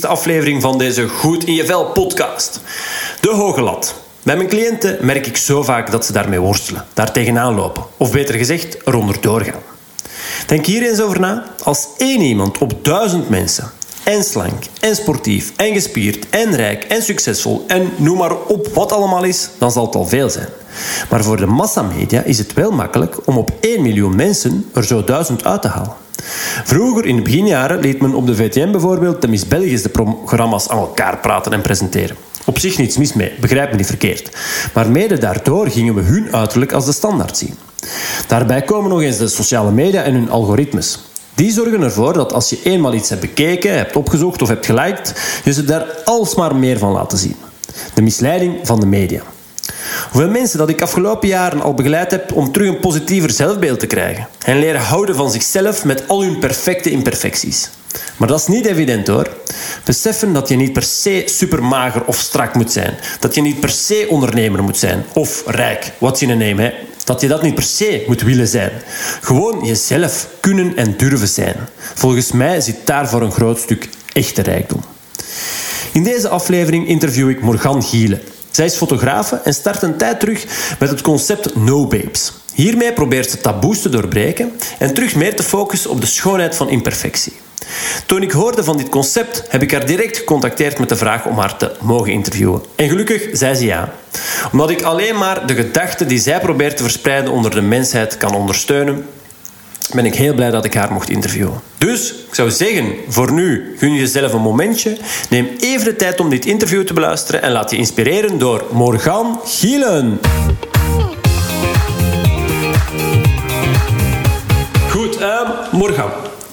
daar, welkom bij de 21ste aflevering van deze Goed in je Vel podcast. De hoge lat. Bij mijn cliënten merk ik zo vaak dat ze daarmee worstelen, daar tegenaan lopen, of beter gezegd, eronder doorgaan. Denk hier eens over na. Als één iemand op duizend mensen, en slank, en sportief, en gespierd, en rijk, en succesvol, en noem maar op wat allemaal is, dan zal het al veel zijn. Maar voor de massamedia is het wel makkelijk om op 1 miljoen mensen er zo duizend uit te halen. Vroeger, in de beginjaren, liet men op de VTM bijvoorbeeld de Miss de programma's aan elkaar praten en presenteren. Op zich niets mis mee, begrijp me niet verkeerd. Maar mede daardoor gingen we hun uiterlijk als de standaard zien. Daarbij komen nog eens de sociale media en hun algoritmes. Die zorgen ervoor dat als je eenmaal iets hebt bekeken, hebt opgezocht of hebt geliked, je ze daar alsmaar meer van laten zien. De misleiding van de media. Hoeveel mensen dat ik afgelopen jaren al begeleid heb om terug een positiever zelfbeeld te krijgen. En leren houden van zichzelf met al hun perfecte imperfecties. Maar dat is niet evident hoor. Beseffen dat je niet per se supermager of strak moet zijn. Dat je niet per se ondernemer moet zijn. Of rijk, wat je neemt. Dat je dat niet per se moet willen zijn. Gewoon jezelf kunnen en durven zijn. Volgens mij zit daar voor een groot stuk echte rijkdom. In deze aflevering interview ik Morgan Gielen. Zij is fotografe en start een tijd terug met het concept No Babes. Hiermee probeert ze taboes te doorbreken en terug meer te focussen op de schoonheid van imperfectie. Toen ik hoorde van dit concept, heb ik haar direct gecontacteerd met de vraag om haar te mogen interviewen. En gelukkig zei ze ja. Omdat ik alleen maar de gedachten die zij probeert te verspreiden onder de mensheid kan ondersteunen, ben ik heel blij dat ik haar mocht interviewen. Dus ik zou zeggen, voor nu gun jezelf een momentje. Neem even de tijd om dit interview te beluisteren en laat je inspireren door Morgan Gielen. Goed, uh, Morgan.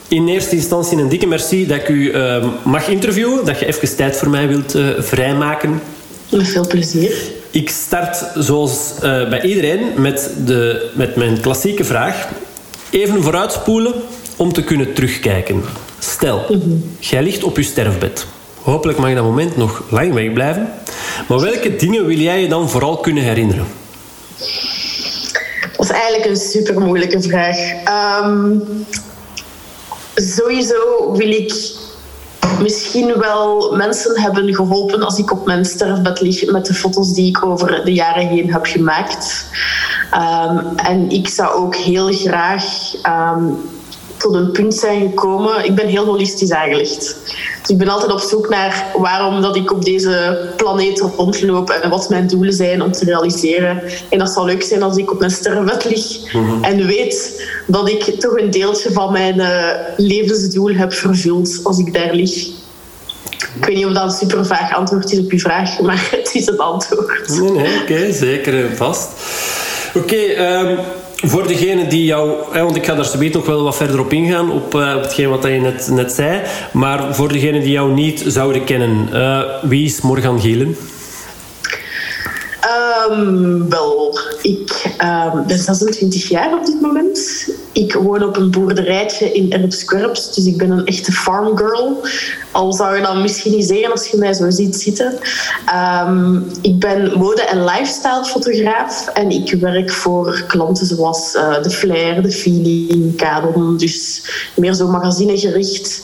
In eerste instantie een dikke merci dat ik u uh, mag interviewen, dat je even tijd voor mij wilt uh, vrijmaken. Met veel plezier. Ik start zoals uh, bij iedereen met, de, met mijn klassieke vraag. Even vooruitspoelen om te kunnen terugkijken. Stel, mm -hmm. jij ligt op je sterfbed. Hopelijk mag je dat moment nog lang wegblijven. Maar welke dingen wil jij je dan vooral kunnen herinneren? Dat is eigenlijk een super moeilijke vraag. Um, sowieso wil ik misschien wel mensen hebben geholpen als ik op mijn sterfbed lig met de foto's die ik over de jaren heen heb gemaakt. Um, en ik zou ook heel graag um, tot een punt zijn gekomen. Ik ben heel holistisch aangelegd. Dus ik ben altijd op zoek naar waarom dat ik op deze planeet rondloop en wat mijn doelen zijn om te realiseren. En dat zal leuk zijn als ik op mijn sterrenbed lig mm-hmm. en weet dat ik toch een deeltje van mijn uh, levensdoel heb vervuld als ik daar lig. Ik weet niet of dat een super vaag antwoord is op uw vraag, maar het is het antwoord. Nee, nee, oké, okay, zeker vast. Oké, okay, um, voor degene die jou... Want ik ga daar zometeen nog wel wat verder op ingaan, op, uh, op hetgeen wat je net, net zei. Maar voor degene die jou niet zouden kennen, uh, wie is Morgan Gielen? Um, wel, ik um, ben 26 jaar op dit moment. Ik woon op een boerderijtje in Erpskorps, dus ik ben een echte farmgirl. Al zou je dat misschien niet zeggen als je mij zo ziet zitten. Um, ik ben mode- en lifestyle-fotograaf en ik werk voor klanten zoals uh, de Flair, de Feeling, Cadon, dus meer zo magazinegericht.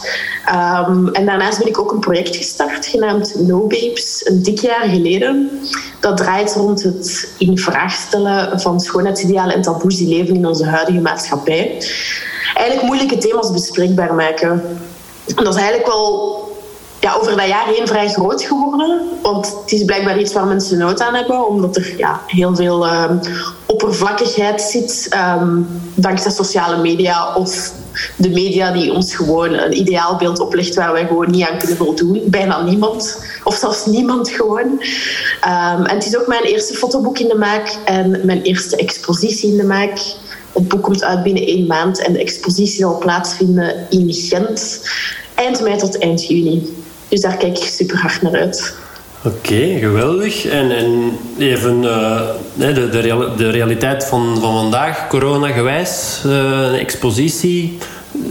En daarnaast ben ik ook een project gestart genaamd No Babes, een dik jaar geleden. Dat draait rond het in vraag stellen van schoonheidsidealen en taboes die leven in onze huidige maatschappij. Eigenlijk moeilijke thema's bespreekbaar maken. En dat is eigenlijk wel ja, over dat jaar heen vrij groot geworden. Want het is blijkbaar iets waar mensen nood aan hebben, omdat er ja, heel veel um, oppervlakkigheid zit, um, dankzij sociale media of de media die ons gewoon een ideaalbeeld oplegt waar wij gewoon niet aan kunnen voldoen. Bijna niemand, of zelfs niemand gewoon. Um, en het is ook mijn eerste fotoboek in de maak en mijn eerste expositie in de maak. Het boek komt uit binnen één maand en de expositie zal plaatsvinden in Gent eind mei tot eind juni. Dus daar kijk ik super hard naar uit. Oké, geweldig. En, en even uh, de, de, de, realiteit van, van vandaag, corona-gewijs, een expositie.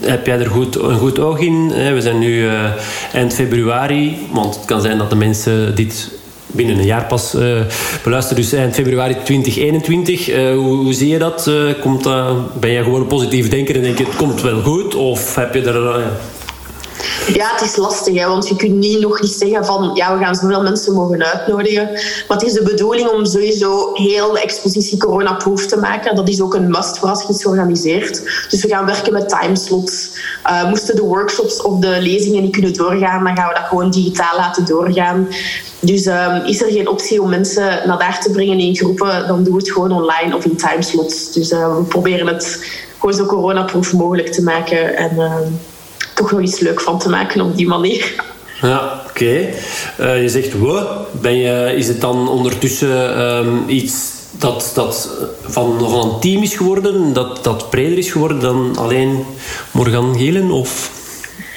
Heb jij er goed, een goed oog in? We zijn nu uh, eind februari, want het kan zijn dat de mensen dit binnen een jaar pas beluisteren. Dus eind februari 2021. Uh, hoe, hoe, zie je dat? Komt, ben jij gewoon een positief denker en denk je het komt wel goed? Of heb je er... Ja, het is lastig, hè, want je kunt niet, nog niet zeggen van ja, we gaan zoveel mensen mogen uitnodigen. Maar het is de bedoeling om sowieso heel de expositie coronaproof te maken. Dat is ook een must voor als je iets organiseert. Dus we gaan werken met timeslots. Uh, moesten de workshops of de lezingen niet kunnen doorgaan, dan gaan we dat gewoon digitaal laten doorgaan. Dus um, is er geen optie om mensen naar daar te brengen in groepen, dan doen we het gewoon online of in timeslots. Dus uh, we proberen het zo coronaproof mogelijk te maken. En, uh, toch nog iets leuk van te maken op die manier. Ja, oké. Okay. Uh, je zegt we. Ben je, is het dan ondertussen um, iets dat, dat van nogal een team is geworden, dat, dat breder is geworden dan alleen Morgan Gelen? Of?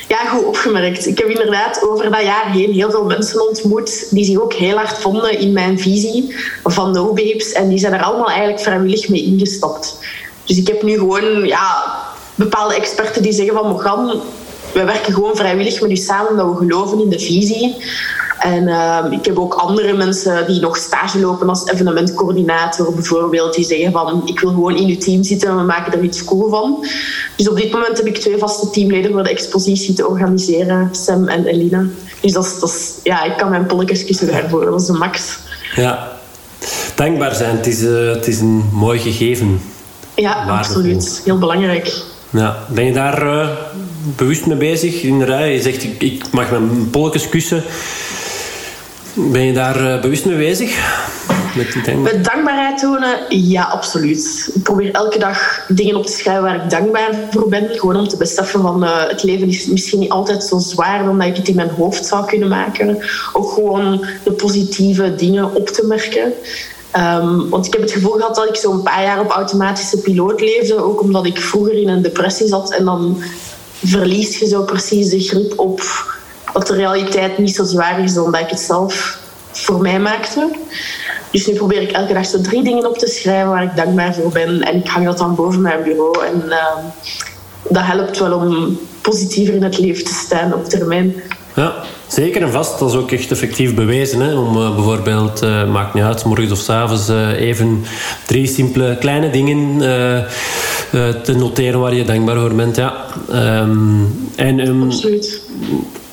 Ja, goed opgemerkt. Ik heb inderdaad over dat jaar heen heel veel mensen ontmoet die zich ook heel hard vonden in mijn visie van No Babes. En die zijn er allemaal eigenlijk vrijwillig mee ingestapt. Dus ik heb nu gewoon ja, bepaalde experten die zeggen van Morgan, wij werken gewoon vrijwillig met u samen omdat we geloven in de visie. En uh, ik heb ook andere mensen die nog stage lopen als evenementcoördinator bijvoorbeeld. Die zeggen van ik wil gewoon in uw team zitten en we maken er iets cool van. Dus op dit moment heb ik twee vaste teamleden voor de expositie te organiseren. Sam en Elina. Dus dat is, dat is ja, ik kan mijn polletjes kussen daarvoor. Dat is de max. Ja, dankbaar zijn. Het is, uh, het is een mooi gegeven. Ja, absoluut. Heel belangrijk. Ja. Ben je daar uh, bewust mee bezig? Inderdaad, je zegt ik, ik mag mijn polletjes kussen. Ben je daar uh, bewust mee bezig? Met, dankbaarheid tonen? Ja, absoluut. Ik probeer elke dag dingen op te schrijven waar ik dankbaar voor ben. Gewoon om te beseffen van uh, het leven is misschien niet altijd zo zwaar dan dat ik het in mijn hoofd zou kunnen maken. Ook gewoon de positieve dingen op te merken. Um, want ik heb het gevoel gehad dat ik zo'n paar jaar op automatische piloot leefde. Ook omdat ik vroeger in een depressie zat. En dan verlies je zo precies de grip op dat de realiteit niet zo zwaar is dan dat ik het zelf voor mij maakte. Dus nu probeer ik elke dag zo drie dingen op te schrijven waar ik dankbaar voor ben. En ik hang dat dan boven mijn bureau. En uh, dat helpt wel om positiever in het leven te staan op termijn. Ja, zeker en vast. Dat is ook echt effectief bewezen. Hè? Om uh, bijvoorbeeld, uh, maakt niet uit, morgens of s avonds uh, even drie simpele kleine dingen te noteren waar je dankbaar voor bent. Ja. Um, en, um, Absoluut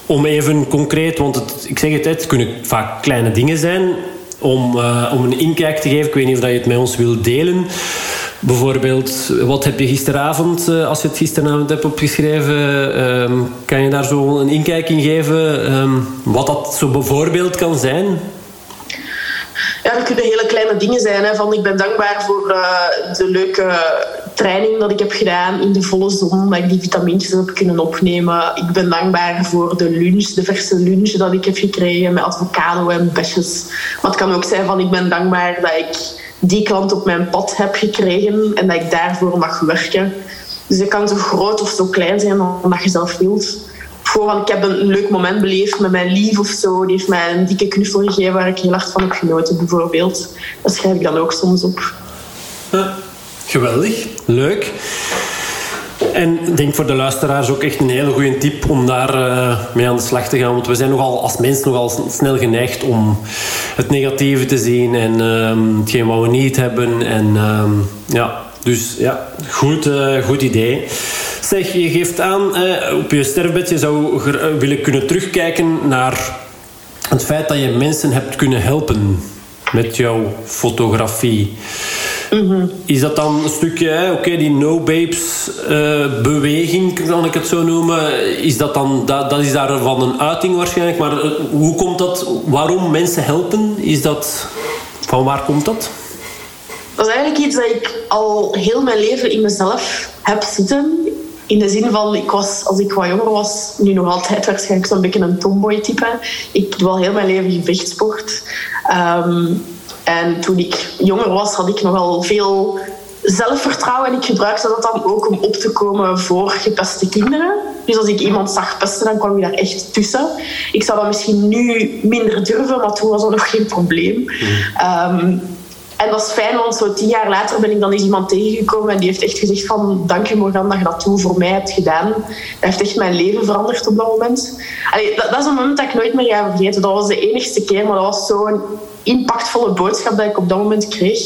om even concreet, want het, ik zeg het, het kunnen vaak kleine dingen zijn. Om, om een inkijk te geven, ik weet niet of je het met ons wilt delen. Bijvoorbeeld, wat heb je gisteravond, uh, als je het gisteravond hebt opgeschreven, uh, kan je daar zo een inkijk in geven? Um, wat dat zo bijvoorbeeld kan zijn? Ja, dat kunnen hele kleine dingen zijn. Hè, van ik ben dankbaar voor uh, de leuke training dat ik heb gedaan in de volle zon, dat ik die vitamintjes heb kunnen opnemen. Ik ben dankbaar voor de lunch, de verse lunch dat ik heb gekregen met avocado en besjes. Maar het kan ook zijn van ik ben dankbaar dat ik die klant op mijn pad heb gekregen en dat ik daarvoor mag werken. Dus het kan zo groot of zo klein zijn dan dat je zelf wilt. Gewoon, ik heb een leuk moment beleefd met mijn lief of zo. Die heeft mij een dikke knuffel gegeven waar ik heel hard van heb genoten, bijvoorbeeld. Dat schrijf ik dan ook soms op. Ja. Geweldig, leuk. En ik denk voor de luisteraars ook echt een hele goede tip om daar uh, mee aan de slag te gaan. Want we zijn nogal als mens nogal snel geneigd om het negatieve te zien en uh, hetgeen wat we niet hebben. En uh, ja, dus ja, goed, uh, goed idee. Zeg, je geeft aan uh, op je sterfbed, je zou willen kunnen terugkijken naar het feit dat je mensen hebt kunnen helpen met jouw fotografie. Mm-hmm. Is dat dan een stukje, oké, okay, die no-babes-beweging, uh, kan ik het zo noemen, is dat dan, dat, dat is daarvan een uiting waarschijnlijk, maar uh, hoe komt dat, waarom mensen helpen, is dat, van waar komt dat? Dat is eigenlijk iets dat ik al heel mijn leven in mezelf heb zitten. In de zin van, ik was, als ik wat jonger was, nu nog altijd waarschijnlijk zo'n beetje een tomboy-type. Ik doe al heel mijn leven gevechtsport. Um, en toen ik jonger was, had ik nogal veel zelfvertrouwen. En ik gebruikte dat dan ook om op te komen voor gepeste kinderen. Dus als ik iemand zag pesten, dan kwam ik daar echt tussen. Ik zou dat misschien nu minder durven, maar toen was dat nog geen probleem. Mm. Um, en dat is fijn, want zo tien jaar later ben ik dan eens iemand tegengekomen en die heeft echt gezegd van dank je Morgan dat je dat toen voor mij hebt gedaan. Dat heeft echt mijn leven veranderd op dat moment. Allee, dat, dat, is een moment dat ik nooit meer ga vergeten. Dat was de enigste keer, maar dat was zo'n impactvolle boodschap dat ik op dat moment kreeg.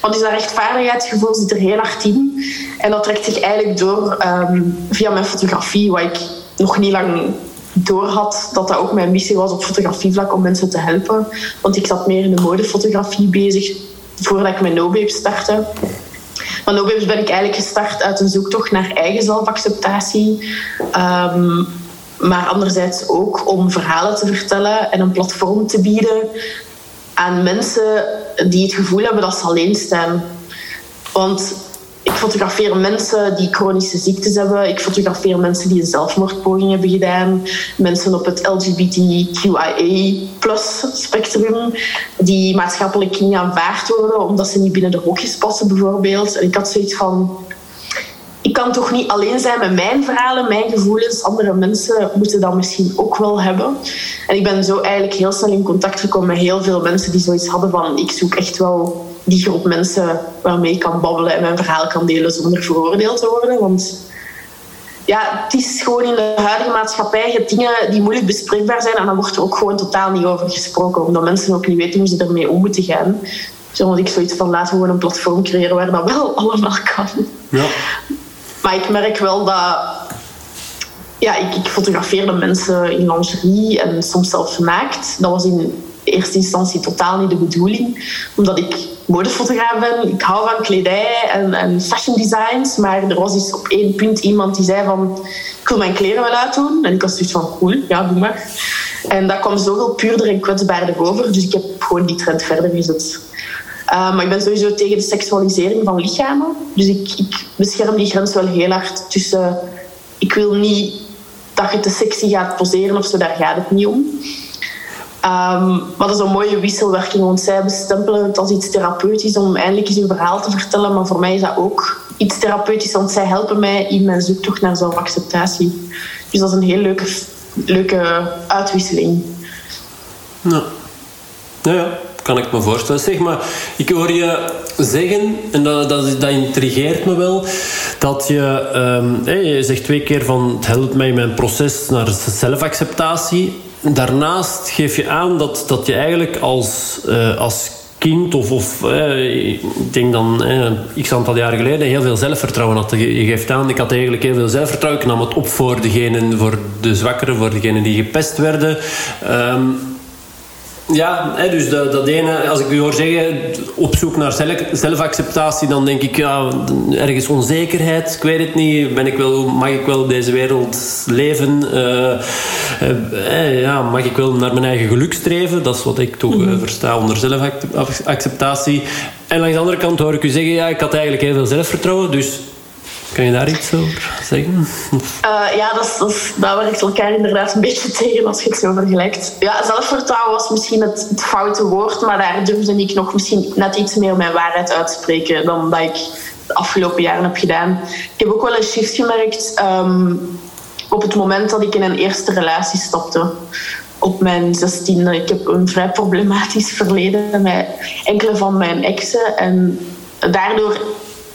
Want dus dat rechtvaardigheidsgevoel zit er heel hard in. En dat trekt zich eigenlijk door um, via mijn fotografie, wat ik nog niet lang doorhad dat dat ook mijn missie was op fotografievlak om mensen te helpen. Want ik zat meer in de modefotografie bezig voordat ik met NoBabe startte. Van NoBabes ben ik eigenlijk gestart uit een zoektocht naar eigen zelfacceptatie. Um, maar anderzijds ook om verhalen te vertellen en een platform te bieden aan mensen die het gevoel hebben dat ze alleen staan. Want ik fotografeer mensen die chronische ziektes hebben. Ik fotografeer mensen die een zelfmoordpoging hebben gedaan. Mensen op het LGBTQIA spectrum. Die maatschappelijk niet aanvaard worden omdat ze niet binnen de hokjes passen bijvoorbeeld. En ik had zoiets van... Ik kan toch niet alleen zijn met mijn verhalen, mijn gevoelens. Andere mensen moeten dat misschien ook wel hebben. En ik ben zo eigenlijk heel snel in contact gekomen met heel veel mensen die zoiets hadden van... Ik zoek echt wel die groep mensen waarmee ik kan babbelen en mijn verhaal kan delen zonder veroordeeld te worden. Want ja, het is gewoon in de huidige maatschappij je dingen die moeilijk bespreekbaar zijn en dan wordt er ook gewoon totaal niet over gesproken, omdat mensen ook niet weten hoe ze ermee om moeten gaan. Dus ik zoiets van laten we gewoon een platform creëren waar dat wel allemaal kan. Ja. Maar ik merk wel dat ja, ik, ik fotografeerde mensen in lingerie en soms zelfs naakt. Dat was in eerste instantie totaal niet de bedoeling, omdat ik modefotograaf ben. Ik hou van kledij en, fashion designs. Maar er was dus op één punt iemand die zei van... Ik wil mijn kleren wel uitdoen. En ik was zoiets van, cool, ja, doe maar. En dat kwam zoveel puurder en kwetsbaarder over. Dus ik heb gewoon die trend verder gezet. Uh, maar ik ben sowieso tegen de seksualisering van lichamen. Dus ik, ik bescherm die grens wel heel hard tussen... Ik wil niet dat je te sexy gaat poseren of zo, daar gaat het niet om. Um, maar dat is een mooie wisselwerking, want zij bestempelen het als iets therapeutisch om eindelijk eens een verhaal te vertellen. Maar voor mij is dat ook iets therapeutisch, want zij helpen mij in mijn zoektocht naar zelfacceptatie. Dus dat is een heel leuke, leuke uitwisseling. Ja. ja, ja, kan ik me voorstellen. Zeg maar, ik hoor je zeggen, en dat, dat, dat intrigeert me wel, dat je, um, je zegt twee keer van het helpt mij in mijn proces naar zelfacceptatie. Daarnaast geef je aan dat, dat je eigenlijk als, uh, als kind of, of eh, ik denk dan eh, x aantal jaren geleden heel veel zelfvertrouwen had. Je geeft aan, ik had eigenlijk heel veel zelfvertrouwen. Ik nam het op voor degenen, voor de zwakkeren, voor degenen die gepest werden. Um, ja, dus dat, dat ene, als ik u hoor zeggen, op zoek naar zelfacceptatie, dan denk ik, ja, ergens onzekerheid, ik weet het niet, ben ik wel, mag ik wel op deze wereld leven? Uh, uh, ja, mag ik wel naar mijn eigen geluk streven? Dat is wat ik toch mm versta onder zelfacceptatie. En langs de andere kant hoor ik u zeggen, ja, ik had eigenlijk heel veel zelfvertrouwen, dus kan je daar iets over zeggen? Uh, ja, dat, dat, dat werkt elkaar inderdaad een beetje tegen als je het zo vergelijkt. Ja, zelfvertrouwen was misschien het, het, foute woord, maar daar durfde ik nog misschien net iets meer mijn waarheid uitspreken dan dat ik de afgelopen jaren heb gedaan. Ik heb ook wel een shift gemerkt um, op het moment dat ik in een eerste relatie stapte. Op mijn zestiende. Ik heb een vrij problematisch verleden met enkele van mijn exen. En daardoor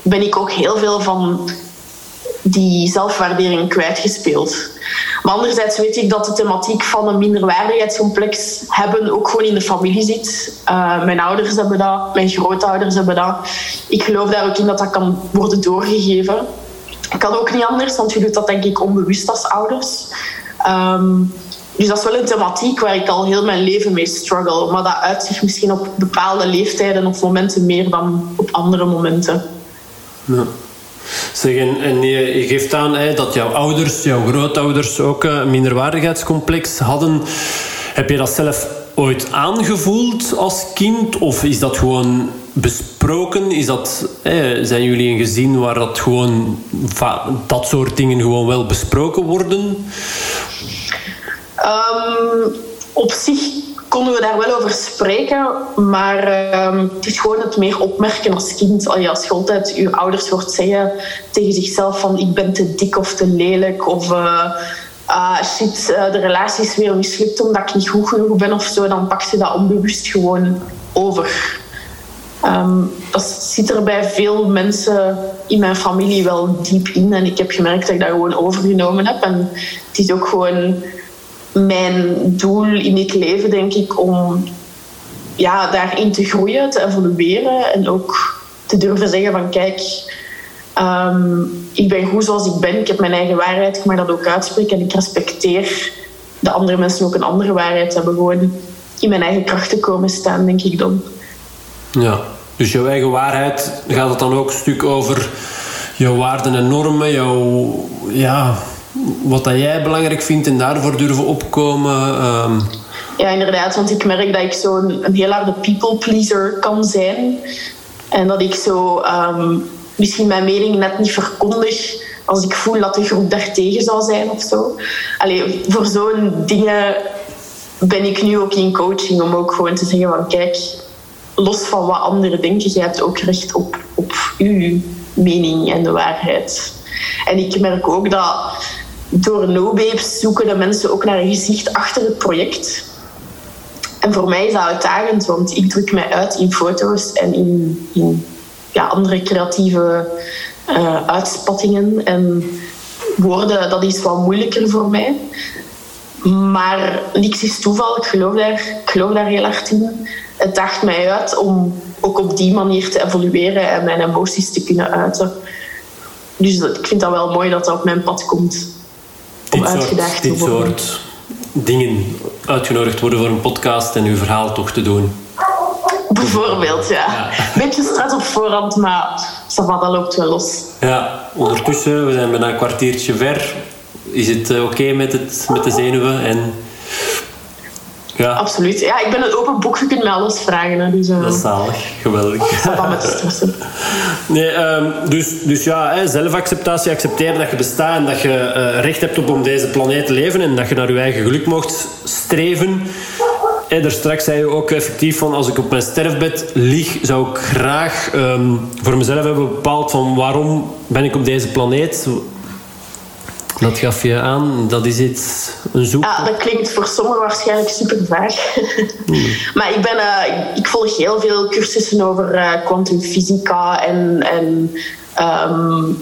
ben ik ook heel veel van die zelfwaardering kwijtgespeeld. Maar anderzijds weet ik dat de thematiek van een minderwaardigheidscomplex hebben ook gewoon in de familie zit. Uh, mijn ouders hebben dat, mijn grootouders hebben dat. Ik geloof daar ook in dat dat kan worden doorgegeven. Ik kan ook niet anders, want je doet dat denk ik onbewust als ouders. Um, dus dat is wel een thematiek waar ik al heel mijn leven mee struggle. Maar dat uit zich misschien op bepaalde leeftijden of momenten meer dan op andere momenten. Ja. Zeg, en, je, geeft aan dat jouw ouders, jouw grootouders ook een minderwaardigheidscomplex hadden. Heb je dat zelf ooit aangevoeld als kind? Of is dat gewoon besproken? Is dat, hè, zijn jullie een gezin waar dat gewoon dat soort dingen gewoon wel besproken worden? Um, op zich konden we daar wel over spreken, maar uh, het is gewoon het meer opmerken als kind. Als je altijd je ouders hoort zeggen tegen zichzelf van ik ben te dik of te lelijk of uh, uh, shit, uh, de relatie is weer mislukt omdat ik niet goed genoeg ben of zo, dan pak je dat onbewust gewoon over. Um, dat zit er bij veel mensen in mijn familie wel diep in en ik heb gemerkt dat ik dat gewoon overgenomen heb. En het is ook gewoon mijn doel in het leven, denk ik, om ja, daarin te groeien, te evolueren en ook te durven zeggen van kijk, um, ik ben goed zoals ik ben, ik heb mijn eigen waarheid, ik mag dat ook uitspreken en ik respecteer de andere mensen ook een andere waarheid hebben. Gewoon in mijn eigen kracht te komen staan, denk ik dan. Ja, dus jouw eigen waarheid gaat het dan ook een stuk over jouw waarden en normen, jouw, ja, wat dat jij belangrijk vindt en daarvoor durven opkomen. Um... Ja, inderdaad, want ik merk dat ik zo'n een heel harde people pleaser kan zijn. En dat ik zo um, misschien mijn mening net niet verkondig als ik voel dat de groep daartegen zou zijn of zo. Allee, voor zo'n dingen ben ik nu ook in coaching om ook gewoon te zeggen van kijk, los van wat anderen denken, jij hebt ook recht op, op uw mening en de waarheid. En ik merk ook dat door no-babes zoeken de mensen ook naar een gezicht achter het project. En voor mij is dat uitdagend, want ik druk mij uit in foto's en in, in ja, andere creatieve uh, uitspattingen. En woorden, dat is wat moeilijker voor mij. Maar niks is toeval, ik geloof daar, ik geloof daar heel hard in. Het daagt mij uit om ook op die manier te evolueren en mijn emoties te kunnen uiten. Dus ik vind dat wel mooi dat dat op mijn pad komt. Dit soort. Dit dingen uitgenodigd worden voor een podcast en uw verhaal toch te doen. Bijvoorbeeld, ja. ja. Beetje stress op voorhand, maar dat loopt wel los. Ja, ondertussen, we zijn bijna een kwartiertje ver. Is het eh, oké met met, met de zenuwen? En ja. Absoluut. Ja, ik ben een open boek. Je kunt mij alles vragen. Hè, dus, uh, dat is zalig. Geweldig. Met stressen. Nee, um, dus, dus ja, hè, zelfacceptatie. Accepteren dat je bestaat en dat je uh, recht hebt op om deze planeet te leven en dat je naar je eigen geluk mocht streven. En daar straks zei je ook effectief van als ik op mijn sterfbed lig, zou ik graag um, voor mezelf hebben bepaald van waarom ben ik op deze planeet? Dat gaf je aan, dat is iets, een zoek. Ja, dat klinkt voor sommigen waarschijnlijk super vaag. Hmm. maar ik, ben, uh, ik volg heel veel cursussen over uh, kwantumfysica en, en um,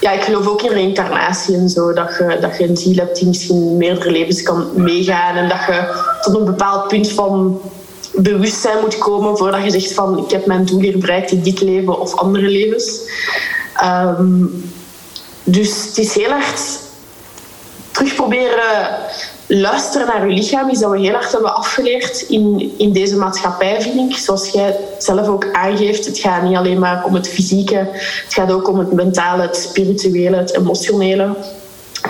ja, ik geloof ook in reïncarnatie en zo. Dat je, dat je een ziel hebt die misschien meerdere levens kan meegaan. En dat je tot een bepaald punt van bewustzijn moet komen voordat je zegt van ik heb mijn doel hier bereikt in dit leven of andere levens. Um, dus het is heel hard terug proberen luisteren naar je lichaam is dat we heel hard hebben afgeleerd in, in deze maatschappij, vind ik. Zoals jij zelf ook aangeeft, het gaat niet alleen maar om het fysieke, het gaat ook om het mentale, het spirituele, het emotionele.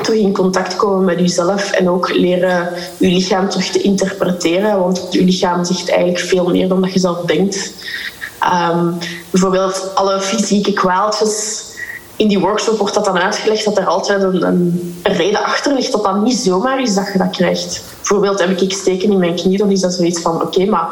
Terug in contact komen met jezelf en ook leren je lichaam terug te interpreteren, want je lichaam zegt eigenlijk veel meer dan dat je zelf denkt. Um, bijvoorbeeld alle fysieke kwaaltjes in die workshop wordt dat dan uitgelegd dat er altijd een, een, reden achter ligt. Dat dat niet zomaar is dat je dat krijgt. Bijvoorbeeld heb ik steken in mijn knie, dan is dat zoiets van: oké, maar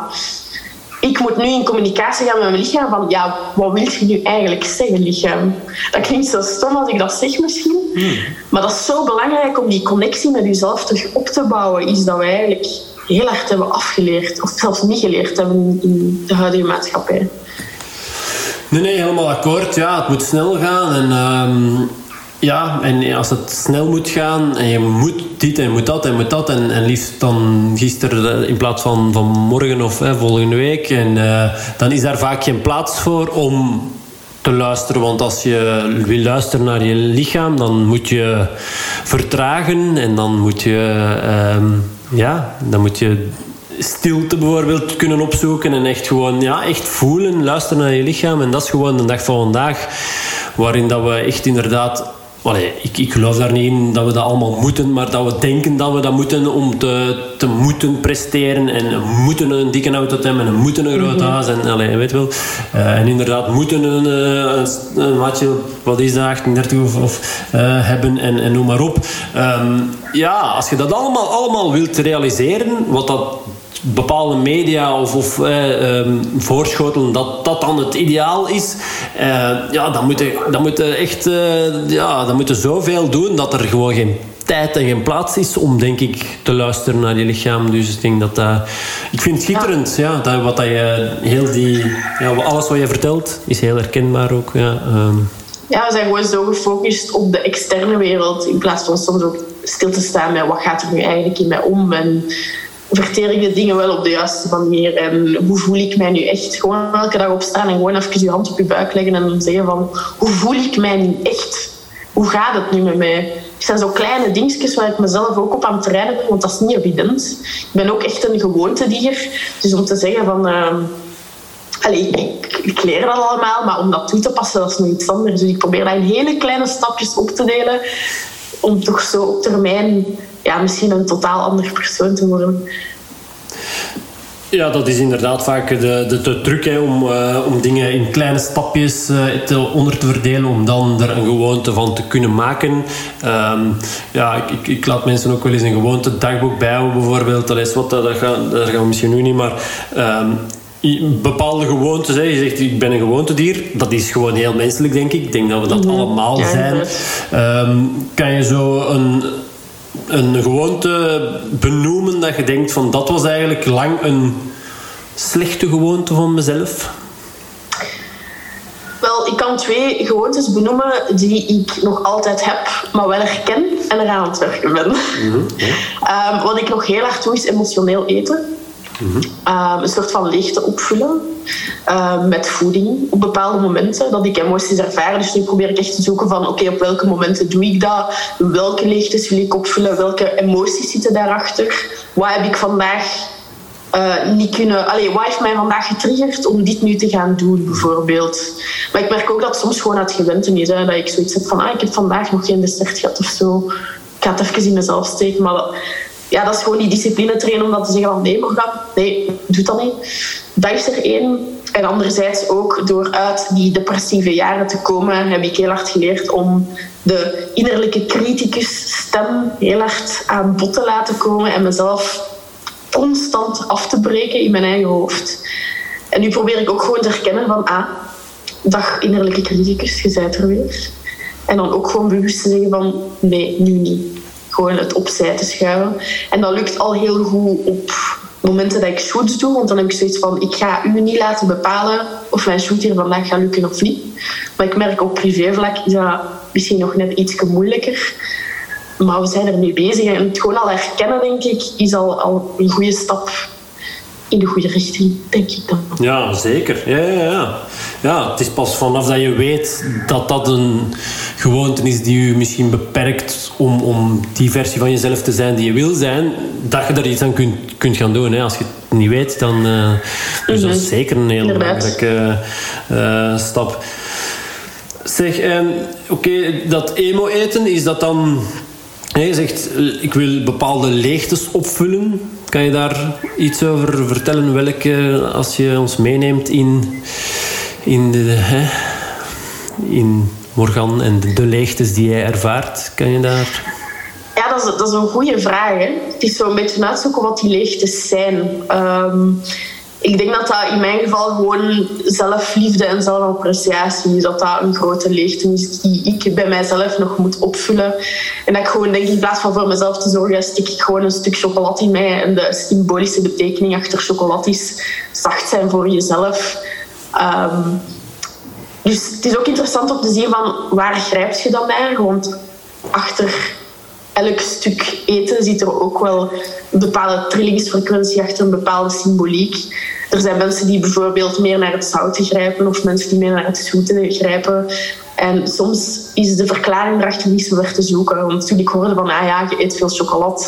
ik moet nu in communicatie gaan met mijn lichaam. Van ja, wat wil je nu eigenlijk zeggen, lichaam? Dat klinkt zo stom als ik dat zeg misschien. Hmm. Maar dat is zo belangrijk om die connectie met jezelf terug op te bouwen. Is dat we eigenlijk heel hard hebben afgeleerd, of zelfs niet geleerd hebben in de huidige maatschappij. Nee, nee, helemaal akkoord. Ja, het moet snel gaan. En, um, ja, en als het snel moet gaan en je moet dit en moet dat en moet dat. En, liefst dan gisteren in plaats van, van morgen of hè, volgende week. En uh, dan is daar vaak geen plaats voor om te luisteren. Want als je wil luisteren naar je lichaam, dan moet je vertragen en dan moet je, um, ja, dan moet je stilte bijvoorbeeld kunnen opzoeken en echt gewoon ja, echt voelen, luisteren naar je lichaam. En dat is gewoon de dag van vandaag, waarin dat we echt inderdaad Allee, ik, ik geloof daar niet in dat we dat allemaal moeten, maar dat we denken dat we dat moeten om te, te moeten presteren. En moeten een dikke auto hebben en moeten een groot mhm. huis. En, allee, weet wel. Uh, en inderdaad moeten een, eh, een, een watje, wat is dat, 38 of, of uh, hebben en, en noem maar op. Um, ja, als je dat allemaal, allemaal wilt realiseren, wat dat bepaalde media of, of eh, um, voorschotelen dat dat dan het ideaal is, eh, ja, dan moet je, dan moet je echt uh, ja, dan moet je zoveel doen dat er gewoon geen tijd en geen plaats is om, denk ik, te luisteren naar je lichaam. Dus ik denk dat dat... Ik vind het schitterend, ja. dat, wat dat je... Heel die... Ja, alles wat je vertelt is heel herkenbaar ook, ja. Um. Ja, we zijn gewoon zo gefocust op de externe wereld in plaats van soms ook stil te staan met wat gaat er nu eigenlijk in mij om en verteer ik de dingen wel op de juiste manier? En hoe voel ik mij nu echt? Gewoon elke dag opstaan en gewoon even je hand op je buik leggen en dan zeggen van... Hoe voel ik mij nu echt? hoe gaat het nu met mij? Het zijn zo kleine dingetjes waar ik mezelf ook op aan het trainen ben, want dat is niet evident. Ik ben ook echt een gewoontedier. Dus om te zeggen van... Allee, ik, ik, leer dat allemaal, maar om dat toe te passen, dat is nog iets anders. Dus ik probeer dat in hele kleine stapjes op te delen, om toch zo op termijn ja, misschien een totaal ander persoon te worden. Ja, dat is inderdaad vaak de, de, de truc hè, om, uh, om dingen in kleine stapjes uh, te, onder te verdelen, om dan er een gewoonte van te kunnen maken. Um, ja, ik, ik, ik, laat mensen ook wel eens een gewoonte dagboek bijhouden, bijvoorbeeld. Dat is wat, dat, dat, gaan, dat gaan we misschien nu niet, maar. Um, bepaalde gewoontes. Hè. Je zegt, ik ben een gewoontedier. Dat is gewoon heel menselijk, denk ik. Ik denk dat we dat -hmm. allemaal zijn. Um, kan je zo een, een gewoonte benoemen dat je denkt van dat was eigenlijk lang een slechte gewoonte van mezelf? Wel, ik kan twee gewoontes benoemen die ik nog altijd heb, maar wel herken en eraan aan het werken ben. Mm -hmm. ja. um, wat ik nog heel hard doe, is emotioneel eten. Um, een soort van leegte opvullen uh, met voeding op bepaalde momenten dat ik emoties ervaar. Dus nu probeer ik echt te zoeken van oké, op welke momenten doe ik dat? Welke leegtes wil ik opvullen? Welke emoties zitten daarachter? Wat heb ik vandaag uh, niet kunnen... Allee, wat heeft mij vandaag getriggerd om dit nu te gaan doen, bijvoorbeeld? Maar ik merk ook dat soms gewoon het gewente is. Hè, dat ik zoiets heb van ah, ik heb vandaag nog geen dessert gehad of zo. Ik ga het even in mezelf steken, maar ja, dat is gewoon die discipline trainen om dat te zeggen van nee, Morgan, nee, doe dat niet. Dat is er één. En anderzijds ook door uit die depressieve jaren te komen, heb ik heel hard geleerd om de innerlijke criticus-stem heel hard aan bod te laten komen en mezelf constant af te breken in mijn eigen hoofd. En nu probeer ik ook gewoon te herkennen van, ah, dag innerlijke criticus, je bent er weer. En dan ook gewoon bewust te zeggen van, nee, nu niet gewoon het opzij te schuiven. En dat lukt al heel goed op momenten dat ik shoots doe. Want dan heb ik zoiets van, ik ga u niet laten bepalen of mijn shoot hier vandaag gaat lukken of niet. Maar ik merk op privévlak is dat misschien nog net iets moeilijker. Maar we zijn er mee bezig. En het gewoon al herkennen, denk ik, is al, al een goede stap in de goede richting, denk ik dan. Ja, zeker. Ja, ja, ja. Ja, het is pas vanaf dat je weet dat dat een gewoonte is die je misschien beperkt om, om die versie van jezelf te zijn die je wil zijn, dat je daar iets aan kunt, kunt gaan doen. Hè. Als je het niet weet, dan uh, dus dat is mhm. zeker een heel belangrijke uh, stap. Zeg, um, oké, okay, dat emo-eten, is dat dan... Je zegt, ik wil bepaalde leegtes opvullen. Kan je daar iets over vertellen? Welke, als je ons meeneemt in, in, de, hè, in Morgan en de, leegtes die jij ervaart, kan je daar... Ja, dat is, dat is een goede vraag. Hè? Het is zo een beetje uitzoeken wat die leegtes zijn. Um, ik denk dat dat in mijn geval gewoon zelfliefde en zelfappreciatie is. Dat dat een grote leegte is die ik bij mijzelf nog moet opvullen. En dat ik gewoon denk, in plaats van voor mezelf te zorgen, stik ik gewoon een stuk chocolade in mij. En de symbolische betekening achter chocolade is zacht zijn voor jezelf. Um, dus het is ook interessant om te zien van waar grijp je dan naar? Want achter elk stuk eten zit er ook wel een bepaalde trillingsfrequentie achter een bepaalde symboliek. Er zijn mensen die bijvoorbeeld meer naar het zoute grijpen of mensen die meer naar het zoete grijpen. En soms is de verklaring erachter niet zo ver te zoeken. Want toen ik hoorde van, ah ja, je eet veel chocolade,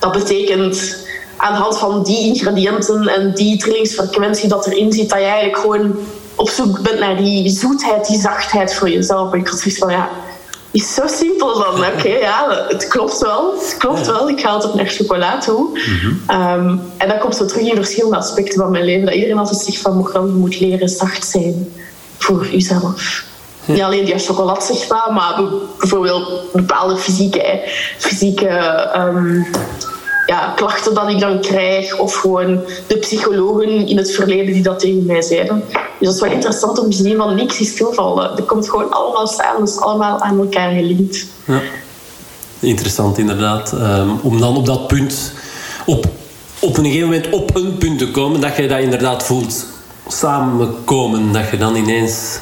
dat betekent aan de hand van die ingrediënten en die trillingsfrequentie dat erin zit, dat je eigenlijk gewoon op zoek bent naar die zoetheid, die zachtheid voor jezelf. En ik had zoiets van, ja, is zo simpel dan. Oké, okay, ja, het klopt wel. Het klopt wel. Ik ga altijd naar chocola toe. Mm-hmm. um, en dat komt zo terug in verschillende aspecten van mijn leven. Dat iedereen altijd zegt van, je moet leren zacht zijn voor jezelf. Ja. Niet alleen die chocolade, maar, maar bijvoorbeeld bepaalde fysieke, fysieke um, ja, klachten dat ik dan krijg. Of gewoon de psychologen in het verleden die dat tegen mij zeiden. Dus dat is wel interessant om te zien van niks is stilvallen. Dat komt gewoon allemaal samen, dus allemaal aan elkaar gelinkt. Ja. Interessant inderdaad. Um, om dan op dat punt, op, op een gegeven moment op een punt te komen, dat je dat inderdaad voelt samenkomen. Dat je dan ineens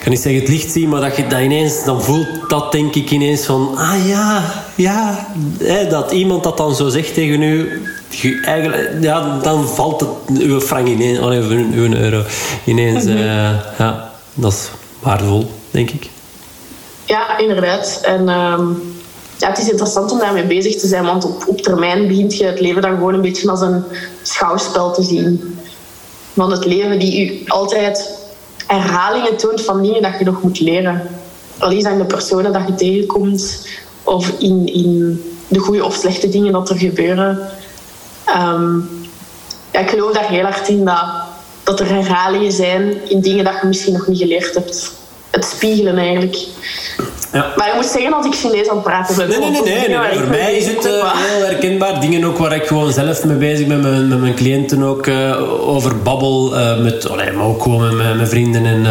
kan niet zeggen het licht zien, maar dat je dat ineens, dan voelt dat denk ik ineens van, ah ja, ja, hè, dat iemand dat dan zo zegt tegen u, eigenlijk, ja, dan valt het uw frank ineens, of uw, euro ineens, uh, ja, dat is waardevol, denk ik. Ja, inderdaad. En ehm, ja, het is interessant om daarmee bezig te zijn, want op, op termijn begint je het leven dan gewoon een beetje als een schouwspel te zien. Van het leven die u altijd herhalingen toont van dingen dat je nog moet leren. Al is dat de personen dat je tegenkomt, of in, in de goede of slechte dingen dat er gebeuren. Ehm, ja, ik geloof daar heel hard in dat, dat er herhalingen zijn in dingen dat je misschien nog niet geleerd hebt. Het spiegelen eigenlijk. Ja. Maar ik moet zeggen, als ik Chinees aan het praten ben... Nee, nee, nee. nee, nee. Voor mij is het uh, heel herkenbaar. Dingen ook waar ik gewoon zelf mee bezig ben, met, met mijn cliënten ook uh, over babbel. Uh, met, allee, maar ook gewoon met mijn vrienden en,